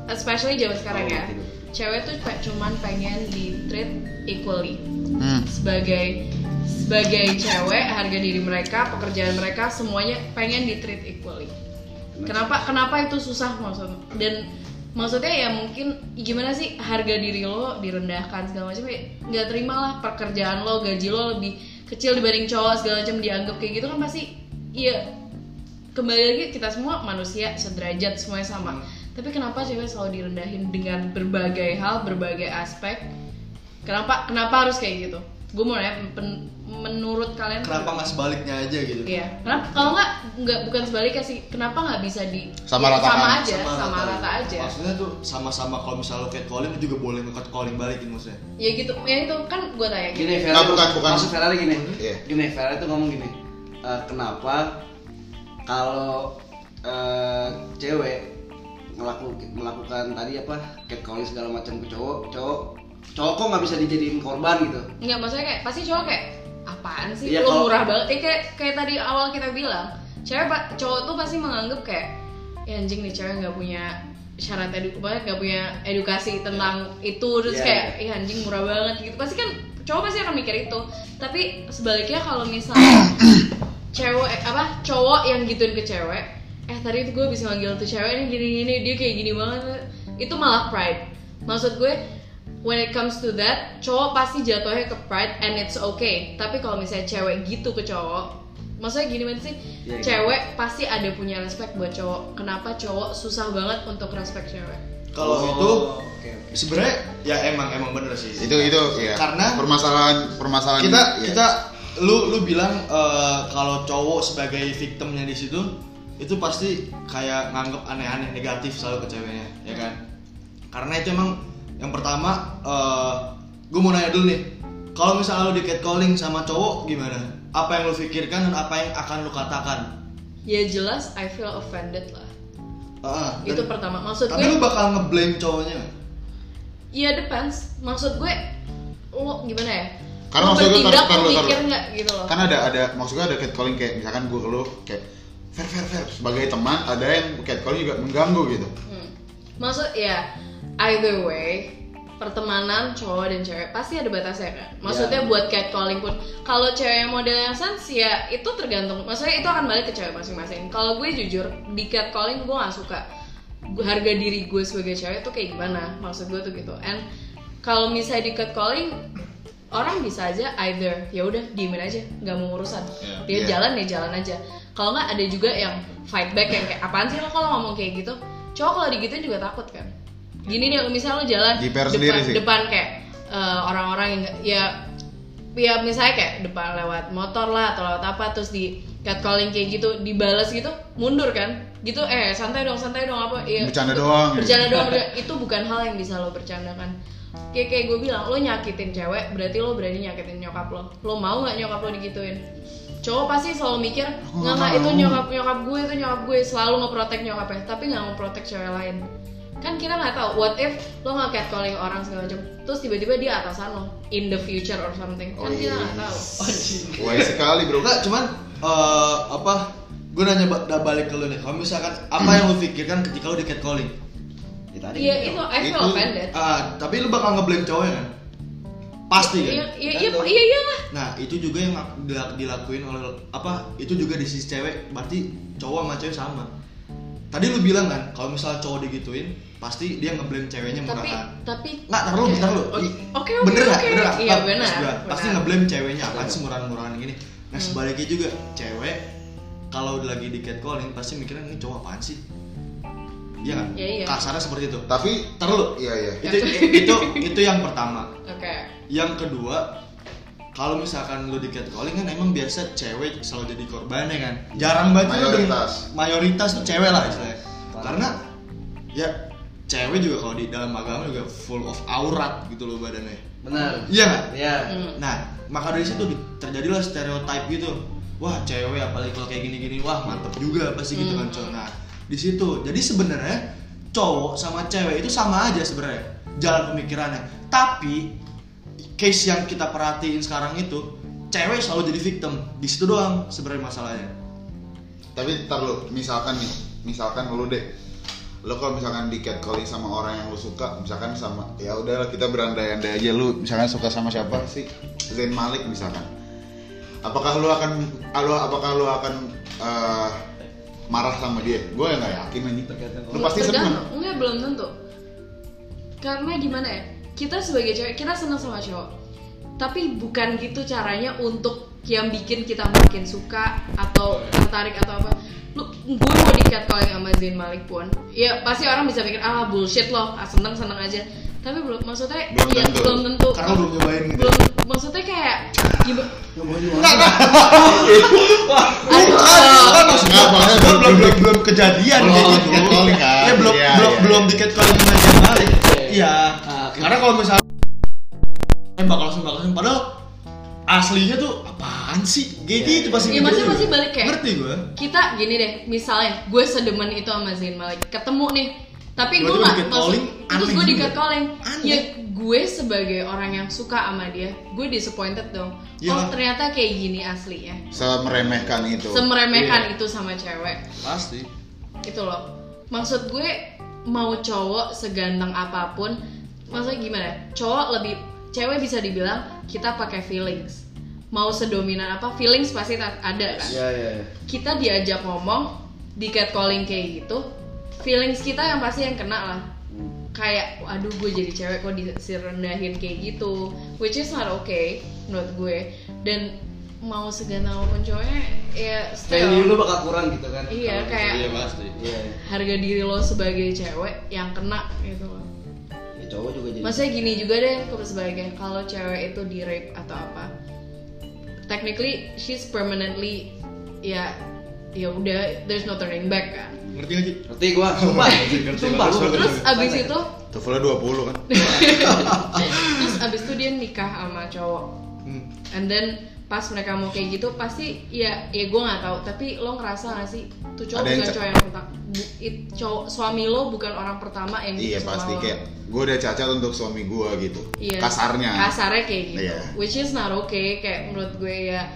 Speaker 3: especially zaman sekarang ya. Cewek tuh cuman pengen di treat equally.
Speaker 1: Hmm.
Speaker 3: sebagai sebagai cewek harga diri mereka pekerjaan mereka semuanya pengen di treat equally. Kenapa kenapa itu susah maksud dan maksudnya ya mungkin gimana sih harga diri lo direndahkan segala macam ya nggak terima lah pekerjaan lo gaji lo lebih kecil dibanding cowok segala macam dianggap kayak gitu kan pasti iya. Kembali lagi kita semua manusia sederajat semuanya sama tapi kenapa cewek selalu direndahin dengan berbagai hal berbagai aspek kenapa kenapa harus kayak gitu gue mau nanya pen- menurut kalian
Speaker 4: kenapa nggak sebaliknya aja gitu
Speaker 3: Iya, kenapa kalau nggak nggak bukan sebaliknya sih, kenapa nggak bisa di
Speaker 1: Sama ratakan.
Speaker 3: sama aja, sama, rata aja.
Speaker 4: maksudnya tuh sama-sama kalau misalnya lo catcalling lo juga boleh nge calling balikin maksudnya
Speaker 3: Ya gitu, ya itu kan gue tanya gitu.
Speaker 2: gini Ferrari
Speaker 1: Nggak, bukan, bukan.
Speaker 2: maksud Ferrari gini
Speaker 1: Iya.
Speaker 2: gini Ferrari tuh ngomong gini eh, kenapa kalau eh, cewek ngelaku, melakukan tadi apa catcalling segala macam ke cowok cowok cowok kok nggak bisa dijadiin korban gitu?
Speaker 3: Nggak maksudnya kayak pasti cowok kayak apaan sih,
Speaker 2: Iya,
Speaker 3: lo
Speaker 2: kalau-
Speaker 3: murah banget. Eh kayak kayak tadi awal kita bilang, cewek cowok tuh pasti menganggap kayak ya anjing nih cewek nggak punya syarat edu nggak punya edukasi tentang itu. Terus
Speaker 2: Iya,
Speaker 3: kayak ih anjing murah banget gitu. Pasti kan cowok pasti akan mikir itu. Tapi sebaliknya kalau misalnya [coughs] cewek apa cowok yang gituin ke cewek eh tadi itu gue bisa manggil tuh cewek nih gini gini dia kayak gini banget itu malah pride maksud gue when it comes to that cowok pasti jatuhnya ke pride and it's okay tapi kalau misalnya cewek gitu ke cowok maksudnya gini banget sih
Speaker 2: Iya, iya.
Speaker 3: cewek pasti ada punya respect buat cowok kenapa cowok susah banget untuk respect cewek
Speaker 4: kalau
Speaker 2: Oh,
Speaker 4: itu
Speaker 2: oke.
Speaker 4: sebenarnya ya emang emang bener sih
Speaker 1: Itu itu ya.
Speaker 4: Karena-
Speaker 1: permasalahan permasalahan
Speaker 4: kita
Speaker 1: ya.
Speaker 4: kita lu lu bilang eh, kalau cowok sebagai victimnya di situ itu pasti kayak nganggep aneh-aneh negatif selalu ke ceweknya ya kan karena itu emang yang pertama gue mau nanya dulu nih kalau misalnya lu di catcalling sama cowok gimana apa yang lu pikirkan dan apa yang akan lu katakan
Speaker 3: ya jelas I feel offended lah
Speaker 4: Ah, dan-
Speaker 3: itu pertama maksud
Speaker 4: tapi
Speaker 3: gue
Speaker 4: lu bakal ngeblame cowoknya?
Speaker 3: Iya depends. Maksud gue lo gimana ya? lo
Speaker 1: Karena maksud gue, taruh- taruh-
Speaker 3: lo mikir
Speaker 1: taruh.
Speaker 3: nggak gitu loh.
Speaker 1: kan ada ada maksudnya ada catcalling kayak misalkan gue ke lu kayak fair fair fair sebagai teman ada yang catcalling juga mengganggu gitu
Speaker 3: Hmm. Maksud ya either way pertemanan cowok dan cewek pasti ada batasnya kan. Maksudnya
Speaker 2: Ya.
Speaker 3: buat catcalling pun kalau cewek model yang sans ya itu tergantung. Maksudnya itu akan balik ke cewek masing-masing. Kalau gue jujur di catcalling gue nggak suka. Harga diri gue sebagai cewek tuh kayak gimana? Maksud gue tuh gitu. And kalau misalnya di catcalling orang bisa aja either ya udah diemin aja nggak mau urusan
Speaker 4: Iya.
Speaker 3: dia
Speaker 1: Iya.
Speaker 3: jalan ya jalan aja. Kalau nggak ada juga yang fight back yang kayak apaan sih lo kalau ngomong kayak gitu? Cowok kalau digituin juga takut kan. Gini nih misalnya lo jalan
Speaker 1: Jiper
Speaker 3: depan
Speaker 1: sih.
Speaker 3: depan kayak eh, orang-orang yang nggak- ya ya misalnya kayak depan lewat motor lah atau lewat apa terus di catcalling kayak gitu dibalas gitu mundur kan. Gitu eh santai dong santai dong apa? Ya
Speaker 1: Bercanda doang.
Speaker 3: bercanda doang [laughs] itu bukan hal yang bisa lo bercandakan kayak kayak gue bilang lo nyakitin cewek berarti lo berani nyakitin nyokap lo. Lo mau nggak nyokap lo digituin? Cowok pasti selalu mikir nggak nggak itu nyokap nyokap gue itu nyokap gue. Selalu ngeprotek nyokapnya tapi nggak ngeprotek cewek lain. Kan kita nggak tahu what if lo nggak catcalling orang segala macam terus tiba-tiba dia atasan lo in the future or something. Kan
Speaker 1: Oh,
Speaker 3: kita nggak tahu. [laughs]
Speaker 1: Wise sekali bro.
Speaker 4: Enggak, cuman eh, apa? Gue nanya balik ke lu nih. Kalau misalkan apa yang lu pikirkan ketika lu di catcalling?
Speaker 2: Tadi
Speaker 3: iya itu I feel offended.
Speaker 4: Ah, tapi lu bakal ngeblame cowoknya kan? Pasti kan?
Speaker 3: iya iya iya iya iyalah.
Speaker 4: Nah, itu juga yang dilak- dilakuin oleh apa? Itu juga di sisi cewek, berarti cowok sama cewek sama. tadi lu bilang kan kalau misalnya cowok digituin pasti dia ngeblame ceweknya
Speaker 3: tapi
Speaker 4: murahan
Speaker 3: tapi
Speaker 4: nggak taruh bentar lu
Speaker 3: Oke, oke, oke,
Speaker 4: bener nggak bener nggak
Speaker 3: Iya, benar,
Speaker 4: pasti ngeblame ceweknya apaan sih murahan-murahan gini. Nah
Speaker 3: Hmm.
Speaker 4: sebaliknya juga cewek kalau lagi di catcalling pasti mikirnya ini cowok apaan sih Iya kan?
Speaker 3: Iya, iya.
Speaker 4: Kasarnya seperti itu.
Speaker 1: Tapi
Speaker 4: Taruh lu.
Speaker 1: iya iya.
Speaker 4: Itu itu itu yang pertama.
Speaker 3: oke
Speaker 4: Yang kedua, kalau misalkan lu di catcalling kan emang biasa cewek selalu jadi korbannya kan. Jarang banget lu denger-
Speaker 1: Mayoritas.
Speaker 4: mayoritas tuh cewek lah istilahnya. Karena ya cewek juga kalau di dalam agama juga full of aurat gitu loh badannya.
Speaker 2: Benar.
Speaker 4: Iya nggak?
Speaker 2: Iya.
Speaker 3: Hmm.
Speaker 4: Nah, maka dari situ di- terjadilah stereotype gitu. Wah, cewek apalagi kalau kayak gini-gini, wah mantep juga pasti gitu kan cowok. Nah, di situ. Jadi sebenarnya cowok sama cewek itu sama aja sebenarnya jalan pemikirannya. Tapi case yang kita perhatiin sekarang itu cewek selalu jadi victim. Di situ doang sebenarnya masalahnya.
Speaker 1: Tapi ntar misalkan nih, misalkan lu deh, lu kalau misalkan di catcalling sama orang yang lu suka, misalkan sama, ya udah kita berandai-andai aja lu, misalkan suka sama siapa sih, Zain Malik misalkan, apakah lu akan, lu, apakah lu akan eh, marah sama dia? Gue nggak yakin anjing. Lu pasti seneng.
Speaker 3: Enggak belum tentu. Karena gimana ya? Kita sebagai cewek kita senang sama cowok. Tapi bukan gitu caranya untuk yang bikin kita makin suka atau tertarik atau apa. Lu gue mau di catcalling sama Zain Malik pun ya pasti orang bisa pikir ah bullshit loh ah, seneng seneng aja tapi belum maksudnya
Speaker 1: Belum
Speaker 3: ya
Speaker 1: tentu.
Speaker 3: belum tentu
Speaker 4: Karena belum nyobain gitu.
Speaker 3: belum maksudnya kayak gimana
Speaker 4: Enggak, enggak. Bukan gua belum belum belum kejadian
Speaker 1: Belum
Speaker 4: gitu.
Speaker 1: catcalling kan? [laughs]
Speaker 4: Ya belum
Speaker 1: Iya,
Speaker 4: belum
Speaker 1: iya.
Speaker 4: belum di catcalling sama Zain Malik. Iya.
Speaker 2: Ah.
Speaker 4: Karena kalau misalnya bakal langsung bakal langsung padahal aslinya tuh apaan sih? Kayak gitu pasti.
Speaker 3: Iya, maksudnya
Speaker 4: mikirnya.
Speaker 3: pasti balik kayak-
Speaker 4: Ngerti gua.
Speaker 3: kita gini deh misalnya gue sedemen itu sama Zain Malik ketemu nih tapi gue maksud terus gue di
Speaker 4: Aneh.
Speaker 3: ya gue sebagai orang yang suka sama dia gue disappointed dong.
Speaker 4: Iya.
Speaker 3: oh ternyata kayak gini aslinya
Speaker 1: Semeremehkan itu.
Speaker 3: semeremehkan itu sama cewek.
Speaker 4: Pasti.
Speaker 3: itu loh. Maksud gue mau cowok seganteng apa pun maksudnya gimana? Cowok lebih cewek bisa dibilang kita pakai feelings. Mau sedominan apa feelings pasti ada kan?
Speaker 2: Iya, iya, iya.
Speaker 3: kita diajak ngomong di catcalling kayak gitu feelings kita yang pasti yang kena lah kayak aduh gue jadi cewek kok direndahin kayak gitu which is not okay menurut gue dan mau seganteng apa pun cowoknya ya
Speaker 2: Value lu
Speaker 3: still
Speaker 2: bakal kurang gitu kan.
Speaker 3: Iya,
Speaker 2: Kalau
Speaker 3: kayak-
Speaker 2: misalnya-
Speaker 4: pasti.
Speaker 2: Iya.
Speaker 3: harga diri lo sebagai cewek yang kena gitu loh
Speaker 2: Ya, cowok juga jadi.
Speaker 3: maksudnya gini juga deh kalau sebaliknya kalau cewek itu di rape atau apa technically she's permanently ya ya udah there's no turning back kan
Speaker 4: Ngerti gak sih?
Speaker 2: Ngerti gua, sumpah. sumpah gua
Speaker 3: terus abis itu
Speaker 1: Tuvelnya 20 kan. [laughs]
Speaker 3: terus abis itu dia nikah sama cowok
Speaker 4: Hmm.
Speaker 3: and then pas mereka mau kayak gitu pasti ya ya gue nggak tahu tapi lo ngerasa gak sih tuh cowok
Speaker 1: Ada
Speaker 3: bukan cowok yang pertama cowok suami lo bukan orang pertama yang
Speaker 1: Iya
Speaker 3: gitu
Speaker 1: pasti kayak gue udah cacat untuk suami gue gitu.
Speaker 3: Iya.
Speaker 1: Kasarnya.
Speaker 3: kasarnya kayak gitu
Speaker 1: Iya.
Speaker 3: which is not okay kayak menurut gue ya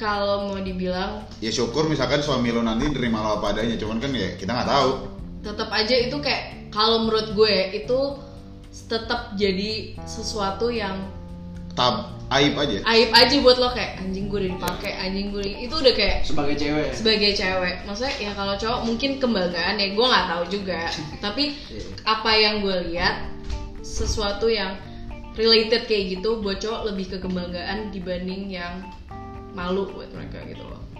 Speaker 3: kalau mau dibilang
Speaker 1: Ya syukur misalkan suami lo nanti nerima lo apa adanya, cuman kan ya kita nggak tahu.
Speaker 3: tetap aja itu kayak kalau menurut gue itu tetap jadi sesuatu yang
Speaker 1: Tab aib aja.
Speaker 3: aib aja buat lo kayak anjing gue udah dipakai anjing gue di-" itu udah kayak
Speaker 2: Sebagai cewek.
Speaker 3: sebagai cewek maksudnya ya kalau cowok mungkin kebanggaan ya gue nggak tahu juga [laughs] tapi apa yang gue lihat sesuatu yang related kayak gitu buat cowok lebih ke kebanggaan dibanding yang malu buat mereka gitu loh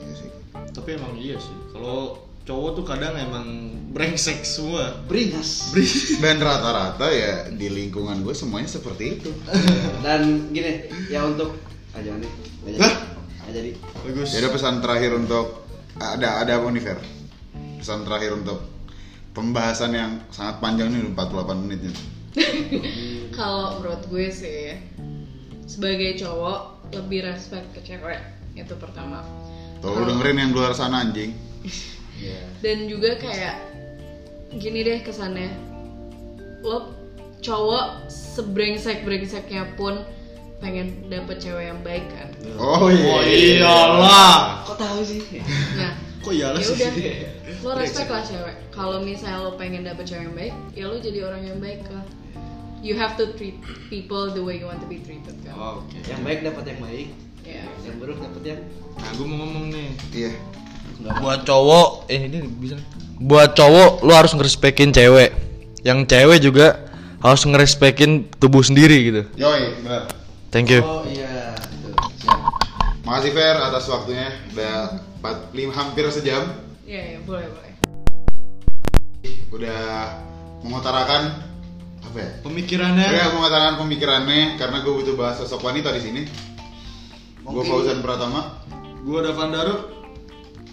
Speaker 1: Iya sih.
Speaker 4: Tapi emang iya sih. Kalau cowok tuh kadang emang brengsek semua.
Speaker 2: Beringas. [laughs]
Speaker 1: Dan rata-rata ya di lingkungan gue semuanya seperti itu. [laughs]
Speaker 2: Dan gini, ya untuk aja nih. Nggak jadi.
Speaker 1: Hah?
Speaker 2: Nggak jadi.
Speaker 4: Bagus.
Speaker 1: Ya udah pesan terakhir untuk ada ada apa nih Fer? Pesan terakhir untuk pembahasan yang sangat panjang nih 48 menit nih. [laughs]
Speaker 3: kalau menurut gue sih sebagai cowok lebih respect ke cewek itu pertama
Speaker 1: Tuh lu dengerin yang luar sana anjing. [laughs]
Speaker 2: Iya.
Speaker 3: dan juga kayak gini deh kesannya lo cowok sebrengsek brengseknya pun pengen dapet cewek yang baik kan
Speaker 1: Oh iya.
Speaker 4: Oh iyalah.
Speaker 2: Kok tahu sih?
Speaker 3: nah
Speaker 4: Kok iyalah
Speaker 3: ya
Speaker 4: sih?
Speaker 3: udah lo respect lah cewek kalau misalnya lo pengen dapet cewek yang baik ya lo jadi orang yang baik lah you have to treat people the way you want to be treated kan
Speaker 4: Oh, Oke.
Speaker 2: Yang baik dapat yang baik,
Speaker 3: ya
Speaker 2: yang buruk dapat yang
Speaker 4: Nah, gue mau ngomong nih.
Speaker 1: Iya.
Speaker 2: Enggak
Speaker 4: buat cowok eh ini bisa buat cowok lu harus ngerespekin cewek yang cewek juga harus ngerespekin tubuh sendiri gitu
Speaker 1: Yoi, benar.
Speaker 4: thank you
Speaker 2: Oh iya, siap.
Speaker 1: Makasih Fer atas waktunya. Udah 4, 5, hampir sejam.
Speaker 3: Iya, iya, boleh, boleh.
Speaker 1: Udah mengutarakan apa ya?
Speaker 5: Pemikirannya
Speaker 1: Udah mengutarakan pemikirannya karena gue butuh bahas sosok wanita di sini. Gue Fauzan Pratama.
Speaker 5: gua Davan Daru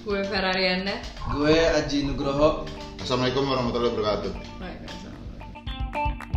Speaker 3: Gue Ferrarianda.
Speaker 2: Gue Aji Nugroho.
Speaker 1: Assalamualaikum warahmatullahi wabarakatuh.
Speaker 3: Waalaikumsalam.